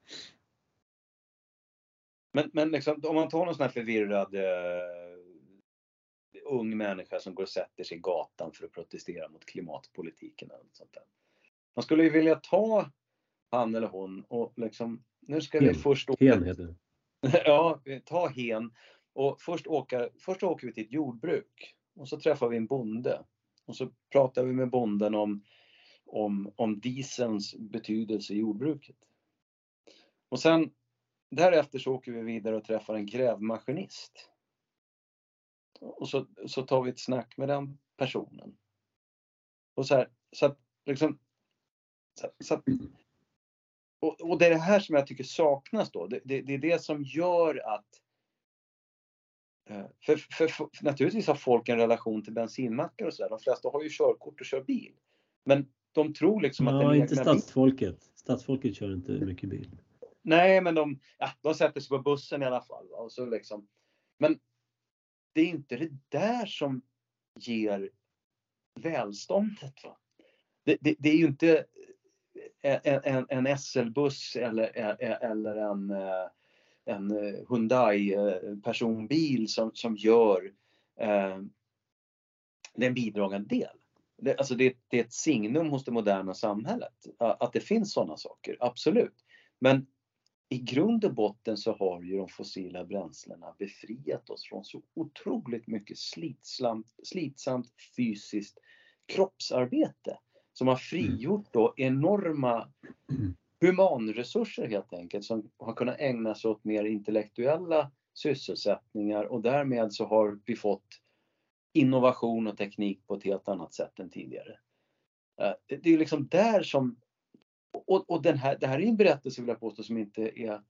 Men, men liksom, om man tar någon sån här förvirrad uh, ung människa som går och sätter sig i gatan för att protestera mot klimatpolitiken eller sånt där. Man skulle ju vilja ta han eller hon och liksom, nu ska hen. vi först åka... Hen heter det. [LAUGHS] ja, ta hen. Och först, åka, först åker vi till ett jordbruk och så träffar vi en bonde och så pratar vi med bonden om, om, om dieselns betydelse i jordbruket. Och sen därefter så åker vi vidare och träffar en grävmaskinist. Och så, så tar vi ett snack med den personen. Och så här, så att liksom så, så att, och, och, det är det här som jag tycker saknas då. Det, det, det är det som gör att eh, för, för, för, naturligtvis har folk en relation till bensinmackar och sådär. De flesta har ju körkort och kör bil. Men de tror liksom ja, att den inte stadsfolket. Stadsfolket kör inte mycket bil. Nej, men de, ja, de sätter sig på bussen i alla fall. Och så liksom. Men det är inte det där som ger välståndet. Va? Det, det, det är ju inte en, en, en SL-buss eller, e, e, eller en, eh, en eh, Hyundai eh, personbil som, som gör eh, det är en bidragande del. Det, alltså det, det, är ett signum hos det moderna samhället att det finns sådana saker, absolut. Men i grund och botten så har ju de fossila bränslena befriat oss från så otroligt mycket slitsamt, slitsamt fysiskt kroppsarbete som har frigjort då enorma humanresurser helt enkelt som har kunnat ägna sig åt mer intellektuella sysselsättningar och därmed så har vi fått innovation och teknik på ett helt annat sätt än tidigare. Eh, det är liksom där som och, och den här, det här är en berättelse vill jag påstå som inte är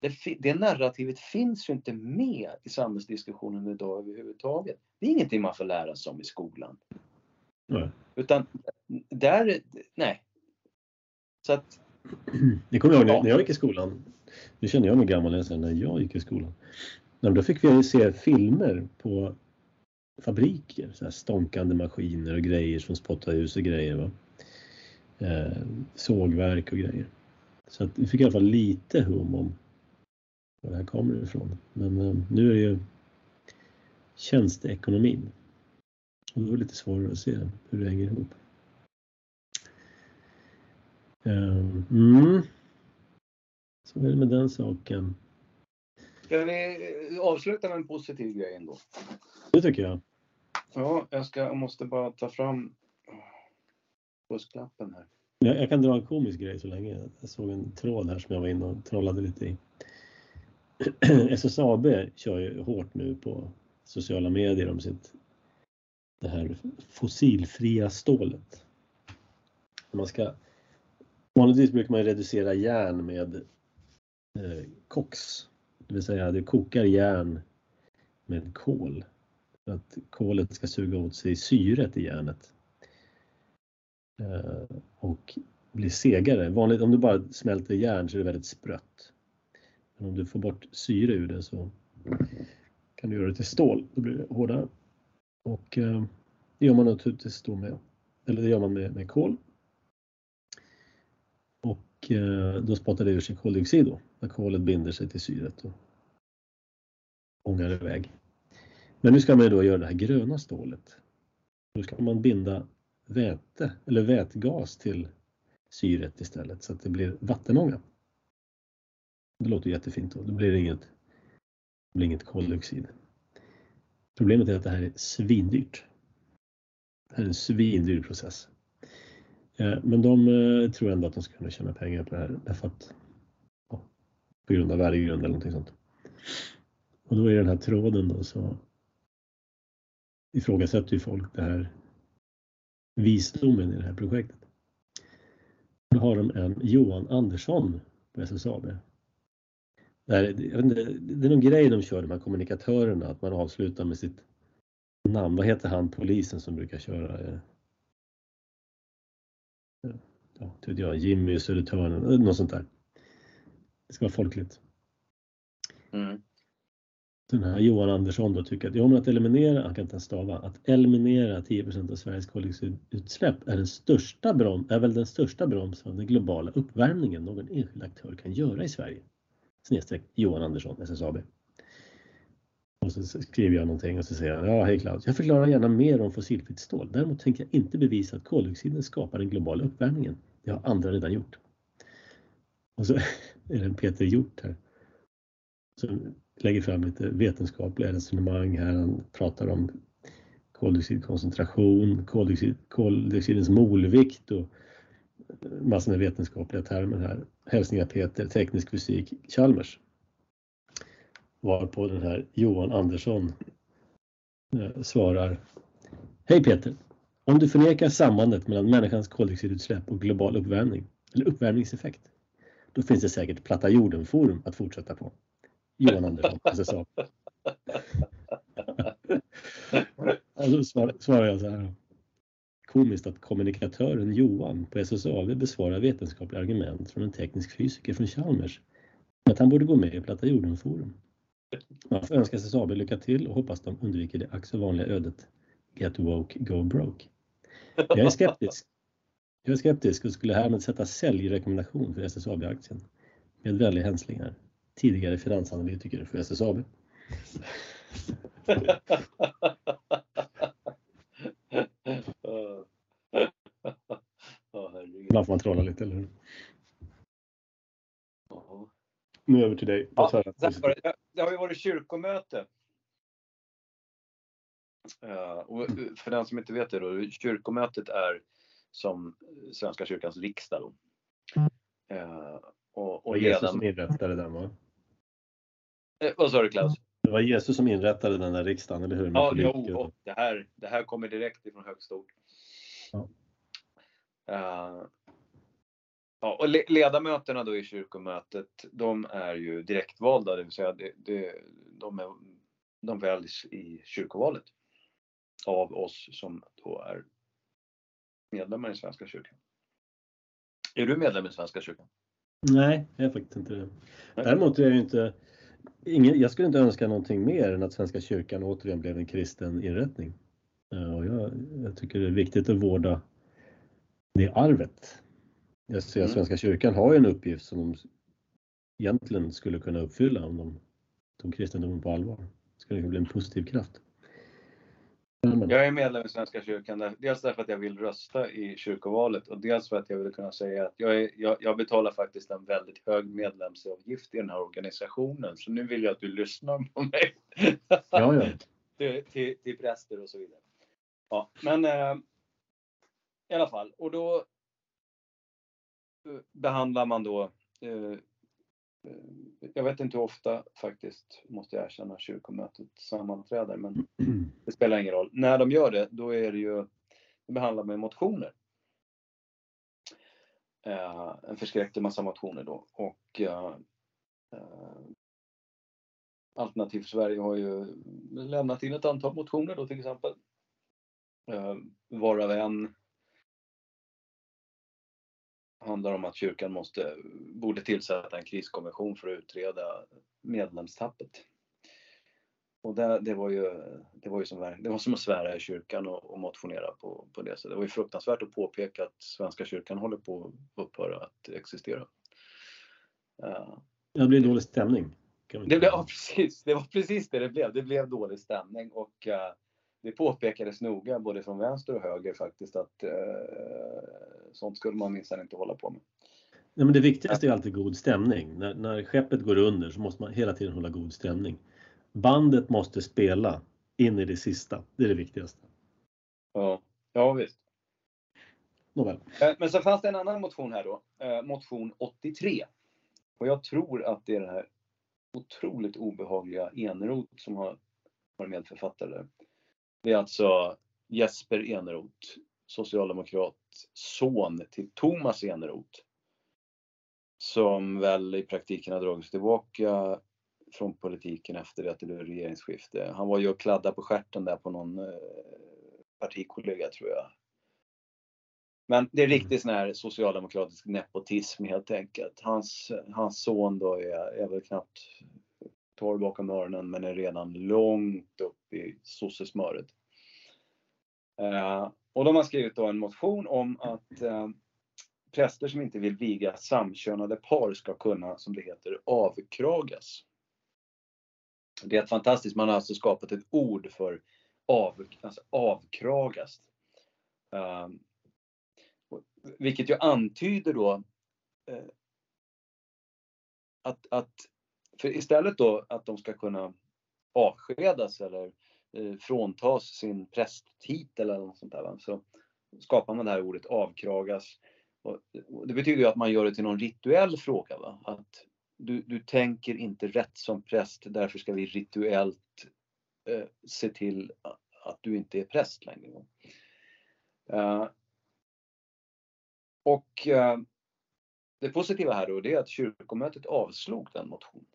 det, det narrativet finns ju inte med i samhällsdiskussionen idag överhuvudtaget. Det är ingenting man får lära sig om i skolan. Nej. Utan där, nej. Så att. [CLEARS THROAT] Det kommer jag ihåg när jag gick i skolan. Nu känner jag mig gammal när jag gick i skolan. Då fick vi se filmer på fabriker, så här stånkande maskiner och grejer som spottar ut och grejer. Va? Eh, sågverk och grejer. Så att vi fick i alla fall lite hum om var det här kommer ifrån. Men eh, nu är det ju tjänsteekonomin. Och då är det lite svårare att se hur det hänger ihop. Eh, mm. Så är det med den saken. Ska vi avsluta med en positiv grej ändå? Det tycker jag. Ja, jag, ska, jag måste bara ta fram fusklappen här. Jag, jag, kan dra en komisk grej så länge. Jag såg en tråd här som jag var inne och trollade lite i. [CLEARS THROAT] SSAB kör ju hårt nu på sociala medier om sitt det här fossilfria stålet. Man ska, vanligtvis brukar man reducera järn med eh, koks, det vill säga du kokar järn med kol för att kolet ska suga åt sig syret i järnet eh, och bli segare. Vanligt, om du bara smälter järn så är det väldigt sprött. Men om du får bort syre ur det så kan du göra det till stål, då blir det hårdare. Och eh, det gör man naturligtvis då med, eller det gör man med, med kol. Och eh, då spottar det ur sig koldioxid då, när kolet binder sig till syret och ångar iväg. Men nu ska man då göra det här gröna stålet. Då ska man binda väte eller vätgas till syret istället så att det blir vattenånga. Det låter jättefint då, då blir det inget, det blir inget koldioxid. Problemet är att det här är svindyrt. Det här är en svindyr process. Eh, men de eh, tror ändå att de ska kunna tjäna pengar på det här därför att ja, på grund av värdegrund eller någonting sånt. Och då är den här tråden då så ifrågasätter ju folk det här visdomen i det här projektet. Då har de en Johan Andersson på SSAB. Det, inte, det är någon grej de kör, de här kommunikatörerna, att man avslutar med sitt namn. Vad heter han polisen som brukar köra? Eh, ja, vet jag, Jimmy Södertörn, något sånt där. Det ska vara folkligt. Mm den här Johan Andersson då tycker att, ja, men att eliminera, han kan inte ens stava, att eliminera 10% av Sveriges koldioxidutsläpp är, den största brom, är väl den största bromsen av den globala uppvärmningen någon enskild aktör kan göra i Sverige. Snedstreck Johan Andersson, SSAB. Och så skriver jag någonting och så säger han, ja hej Klaus, jag förklarar gärna mer om fossilfritt stål. Däremot tänker jag inte bevisa att koldioxiden skapar den globala uppvärmningen. Det har andra redan gjort. Och så [LAUGHS] är det en Peter Hjort här. Som lägger fram lite vetenskapliga resonemang här. Han pratar om koldioxidkoncentration, koldioxid, koldioxidens molvikt och massor med vetenskapliga termer här. Hälsningar Peter, teknisk fysik, Chalmers. Varpå den här Johan Andersson eh, svarar Hej Peter! Om du förnekar sambandet mellan människans koldioxidutsläpp och global uppvärmning, eller uppvärmningseffekt, då finns det säkert Platta jorden-forum att fortsätta på. Johan Andersson, SSA. alltså [LAUGHS] svarar jag så här. Komiskt att kommunikatören Johan på SSAB besvarar vetenskapliga argument från en teknisk fysiker från Chalmers att han borde gå med i Platta jorden-forum. Man får önska SSAB lycka till och hoppas de undviker det ack så vanliga ödet Get woke, go broke. Jag är skeptisk. Jag är skeptisk och skulle härmed sätta säljrekommendation för SSAB-aktien. Med vänliga hälsningar. Tidigare finansanalytiker för SSAB. [LAUGHS] Ibland får man trolla lite, eller hur? Nu över till dig. Ja, det har ju varit kyrkomöte. Uh, och för den som inte vet det då, kyrkomötet är som Svenska kyrkans riksdag då. Uh, och, och Jesus som inrättade den va? Vad sa du Klaus? Det var Jesus som inrättade den där riksdagen, eller hur? Ja, jo, och det, här, det här kommer direkt ifrån högsta ord. Ja. Uh, ja, och ledamöterna då i kyrkomötet, de är ju direktvalda, det vill säga det, det, de, är, de väljs i kyrkovalet av oss som då är medlemmar i Svenska kyrkan. Är du medlem i Svenska kyrkan? Nej, jag är faktiskt inte det. Däremot är jag ju inte ingen, jag skulle inte önska någonting mer än att Svenska kyrkan återigen blev en kristen inrättning. Och jag, jag tycker det är viktigt att vårda det arvet. Jag ser att mm. Svenska kyrkan har en uppgift som de egentligen skulle kunna uppfylla om de tog kristendomen på allvar. Det skulle bli en positiv kraft. Jag är medlem i Svenska kyrkan, dels därför att jag vill rösta i kyrkovalet och dels för att jag vill kunna säga att jag, är, jag, jag, betalar faktiskt en väldigt hög medlemsavgift i den här organisationen. Så nu vill jag att du lyssnar på mig. Ja, ja. [LAUGHS] till, till, till präster och så vidare. Ja, men eh, i alla fall. Och då behandlar man då eh, Eh, jag vet inte hur ofta faktiskt, måste jag erkänna, kyrkomötet sammanträder, men [CLEARS THROAT] det spelar ingen roll. När de gör det, då är det ju, det behandlar med motioner. Eh, en förskräcklig massa motioner då och Alternativ för Sverige har ju lämnat in ett antal motioner då till exempel. Varav en handlar om att kyrkan måste, borde tillsätta en kriskommission för att utreda medlemstappet. Och det, det, var ju, det, var ju som, det var som att svära i kyrkan och, och motionera på, på det. Så det var ju fruktansvärt att påpeka att Svenska kyrkan håller på att upphöra att existera. Uh, det blir dålig stämning. Det blev, ja, precis. Det var precis det det blev. Det blev dålig stämning och uh, det påpekades noga både från vänster och höger faktiskt att eh, sånt skulle man minsann inte hålla på med. Nej, men det viktigaste är alltid god stämning. När, när skeppet går under så måste man hela tiden hålla god stämning. Bandet måste spela in i det sista. Det är det viktigaste. Ja, ja visst. Nåväl. Eh, men så fanns det en annan motion här då. Eh, motion 83. Och jag tror att det är den här otroligt obehagliga Eneroth som har varit medförfattare. Det är alltså Jesper Eneroth, socialdemokrat, son till Thomas Eneroth. Som väl i praktiken har dragits tillbaka från politiken efter det att det blev regeringsskifte. Han var ju och kladdade på skärten där på någon eh, partikollega tror jag. Men det är riktigt sån här socialdemokratisk nepotism helt enkelt. Hans, hans son då är, är väl knappt torr bakom öronen men är redan långt upp i sossesmöret. Eh, och de har skrivit då en motion om att eh, präster som inte vill viga samkönade par ska kunna, som det heter, avkragas. Det är ett fantastiskt, man har alltså skapat ett ord för av, alltså avkragas. Eh, vilket ju antyder då eh, att, att för istället då att de ska kunna avskedas eller eh, Eh, fråntas sin prästtitel eller något sånt där. Så skapar man det här ordet avkragas det betyder ju att man gör det till någon rituell fråga. Va? Att du, du tänker inte rätt som präst, därför ska vi rituellt eh, se till att du inte är präst längre. Uh, och uh, det positiva här då, det är att kyrkomötet avslog den motionen.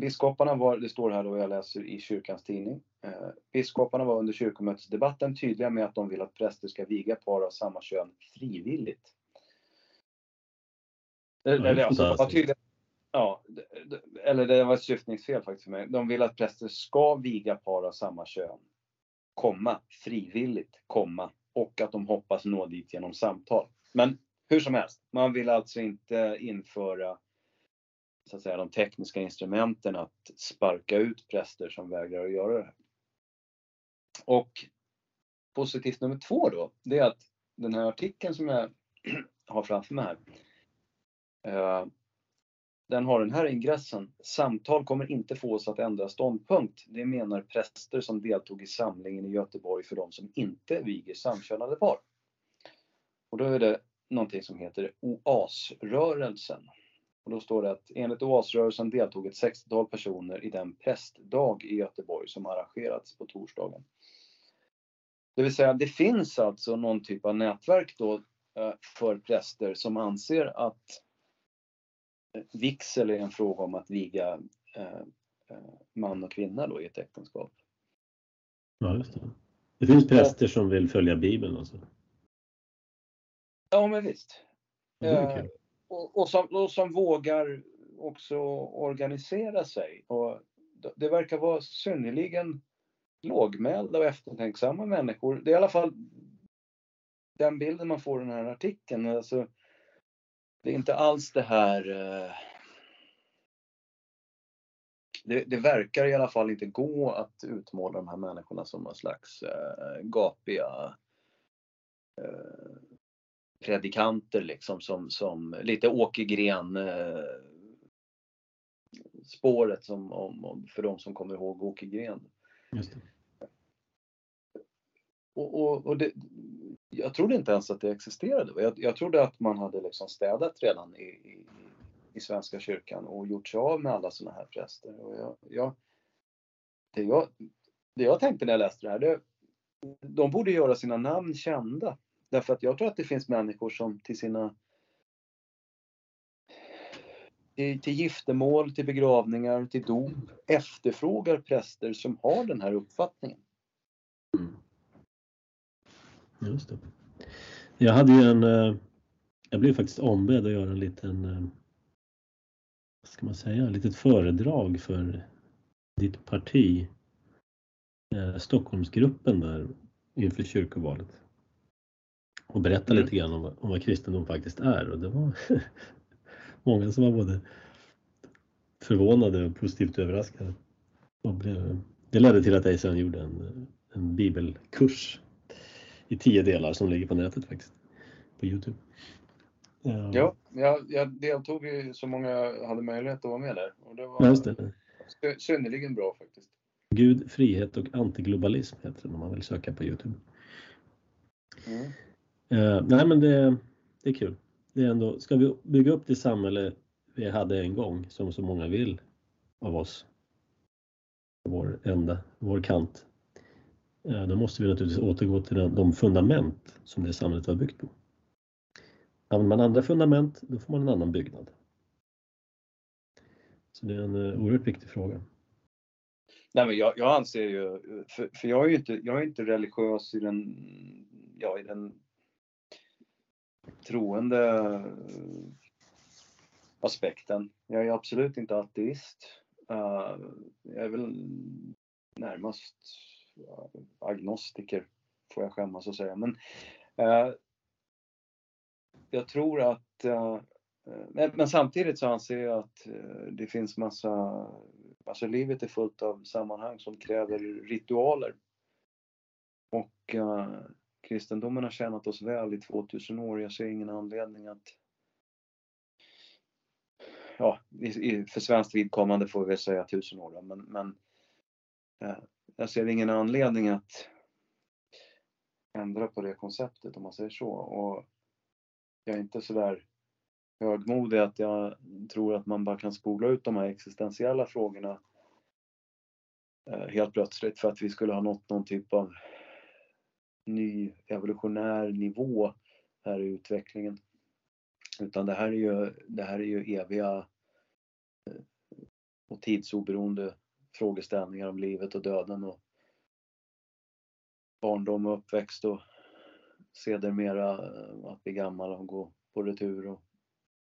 Biskoparna var, det står här då, jag läser i kyrkans tidning. Uh, biskoparna var under kyrkomötesdebatten tydliga med att de vill att präster ska viga par av samma kön frivilligt. Eller, alltså, var tydliga, ja, eller det var ett syftningsfel faktiskt för mig. De vill att präster ska viga par av samma kön, komma, frivilligt, komma, och att de hoppas nå dit genom samtal. Men hur som helst, man vill alltså inte införa så att säga, de tekniska instrumenten att sparka ut präster som vägrar att göra det här. Och positivt nummer två då, det är att den här artikeln som jag [CLEARS THROAT] har framför mig här, eh, den har den här ingressen. Samtal kommer inte få oss att ändra ståndpunkt. Det menar präster som deltog i samlingen i Göteborg för de som inte viger samkönade par. Och då är det någonting som heter OAS-rörelsen. Och då står det att enligt OAS-rörelsen deltog ett 60-tal personer i den prästdag i Göteborg som arrangerats på torsdagen. Det vill säga, det finns alltså någon typ av nätverk då eh, för präster som anser att vigsel är en fråga om att viga eh, eh, man och kvinna då i ett äktenskap. Ja, just det. Det finns präster som vill följa Bibeln alltså? Ja, men visst. Eh, och, och, som, och som vågar också organisera sig. Och det verkar vara synnerligen lågmälda och eftertänksamma människor. Det är i alla fall den bilden man får i den här artikeln. Alltså, det är inte alls det här eh, det, det, verkar i alla fall inte gå att utmåla de här människorna som någon slags eh, gapiga eh, predikanter liksom som, som lite Åkergren äh, spåret som, om, om, för de som kommer ihåg Åkergren. Just det. Och, och, och det, jag trodde inte ens att det existerade. Jag, jag trodde att man hade liksom städat redan i, i, i Svenska kyrkan och gjort sig av med alla sådana här präster. Och jag, jag, det, jag, det jag tänkte när jag läste det här, det, de borde göra sina namn kända. Därför att jag tror att det finns människor som till sina till, till giftermål, till begravningar, till dop efterfrågar präster som har den här uppfattningen. Mm. Just det. Jag hade ju en, eh, jag blev faktiskt ombedd att göra en liten, eh, vad ska man säga, ett litet föredrag för ditt parti. Eh, Stockholmsgruppen där inför kyrkovalet. Och berätta mm. lite grann om, om vad kristendom faktiskt är och det var [LAUGHS] många som var både förvånade och positivt överraskade. Och blev, det ledde till att jag sen gjorde en, en bibelkurs i tio delar som ligger på nätet faktiskt. På Youtube. Um, ja, jag, jag deltog i så många hade möjlighet att vara med där. Och det var det. synnerligen bra faktiskt. Gud, frihet och antiglobalism heter den om man vill söka på Youtube. Mm. Eh, nej men det, det är kul. Det är ändå, ska vi bygga upp det samhälle vi hade en gång som så många vill av oss, vår enda, vår kant, eh, då måste vi naturligtvis återgå till de fundament som det samhället var byggt på. Använder man andra fundament, då får man en annan byggnad. Så det är en eh, oerhört viktig fråga. Nej, men jag, jag anser ju, för, för, jag är ju inte, jag är inte religiös i den, ja, i den troende eh, aspekten. Jag är absolut inte ateist. Eh, jag är väl närmast eh, agnostiker, får jag skämmas och säga. Men jag tror att men, samtidigt så anser jag att det finns massa, alltså livet är fullt av sammanhang som kräver ritualer. Och kristendomen har tjänat oss väl i 2000 år. Jag ser ingen anledning att ja, för svenskt vidkommande får vi säga tusen år då, men, men eh, jag ser ingen anledning att ändra på det konceptet om man säger så. Och jag är inte sådär högmodig att jag tror att man bara kan spola ut de här existentiella frågorna eh, helt plötsligt för att vi skulle ha nått någon typ av ny evolutionär nivå här i utvecklingen. Utan det här är ju, det här är ju eviga eh, och tidsoberoende frågeställningar om livet och döden och barndom och uppväxt och sedermera eh, att bli gammal och gå på retur och,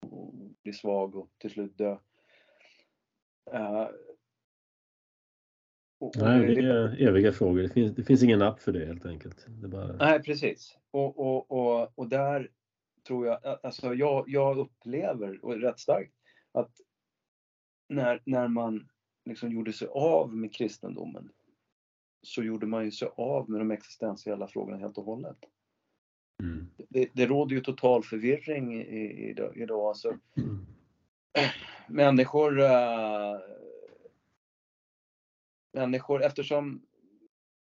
och bli svag och till slut dö. Eh, Nej, det är eviga frågor. Det finns, det finns ingen app för det helt enkelt. Det bara... Nej, precis. Och, och, och, och där tror jag, alltså jag, jag upplever, och rätt starkt, att när, när man liksom gjorde sig av med kristendomen så gjorde man ju sig av med de existentiella frågorna helt och hållet. Mm. Det, det råder ju total förvirring idag. idag alltså. Mm. Människor, äh, människor, eftersom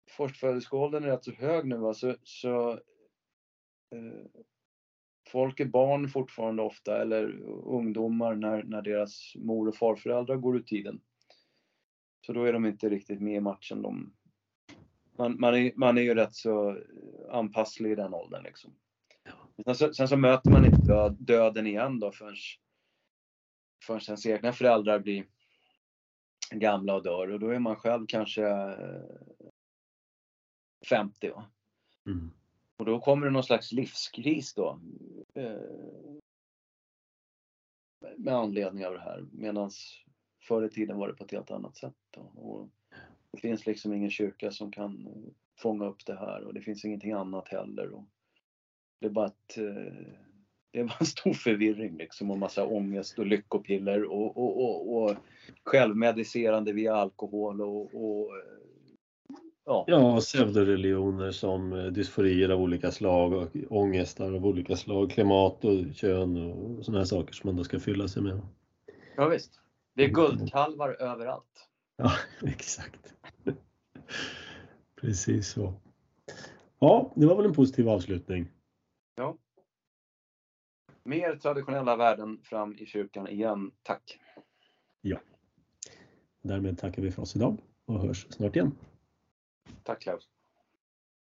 förstföderskeåldern är rätt så hög nu va, så, så äh, folk är barn fortfarande ofta eller ungdomar när, när deras mor och farföräldrar går ur tiden. Så då är de inte riktigt med i matchen. De, man, man, är, man är ju rätt så anpasslig i den åldern liksom. Sen så, sen så möter man inte död, döden igen då förrän, förrän ens egna föräldrar blir gamla och dör och då är man själv kanske 50. Va? Mm. Och då kommer det någon slags livskris då. Eh, med anledning av det här. Medan förr i tiden var det på ett helt annat sätt. Då. Och det finns liksom ingen kyrka som kan fånga upp det här och det finns ingenting annat heller. Och det är bara ett, eh, det bara en stor förvirring liksom och massa ångest och lyckopiller och, och, och, och självmedicerande via alkohol och, och Ja, ja pseudoreligioner som eh, dysforier av olika slag och ångestar av olika slag, klimat och kön och sådana här saker som man då ska fylla sig med. Ja, visst. Det är guldkalvar överallt. Ja, [LAUGHS] exakt. Precis så. Ja, det var väl en positiv avslutning. Ja. Mer traditionella värden fram i kyrkan igen, tack. Ja. Därmed tackar vi för oss idag och hörs snart igen. Tack Klaus.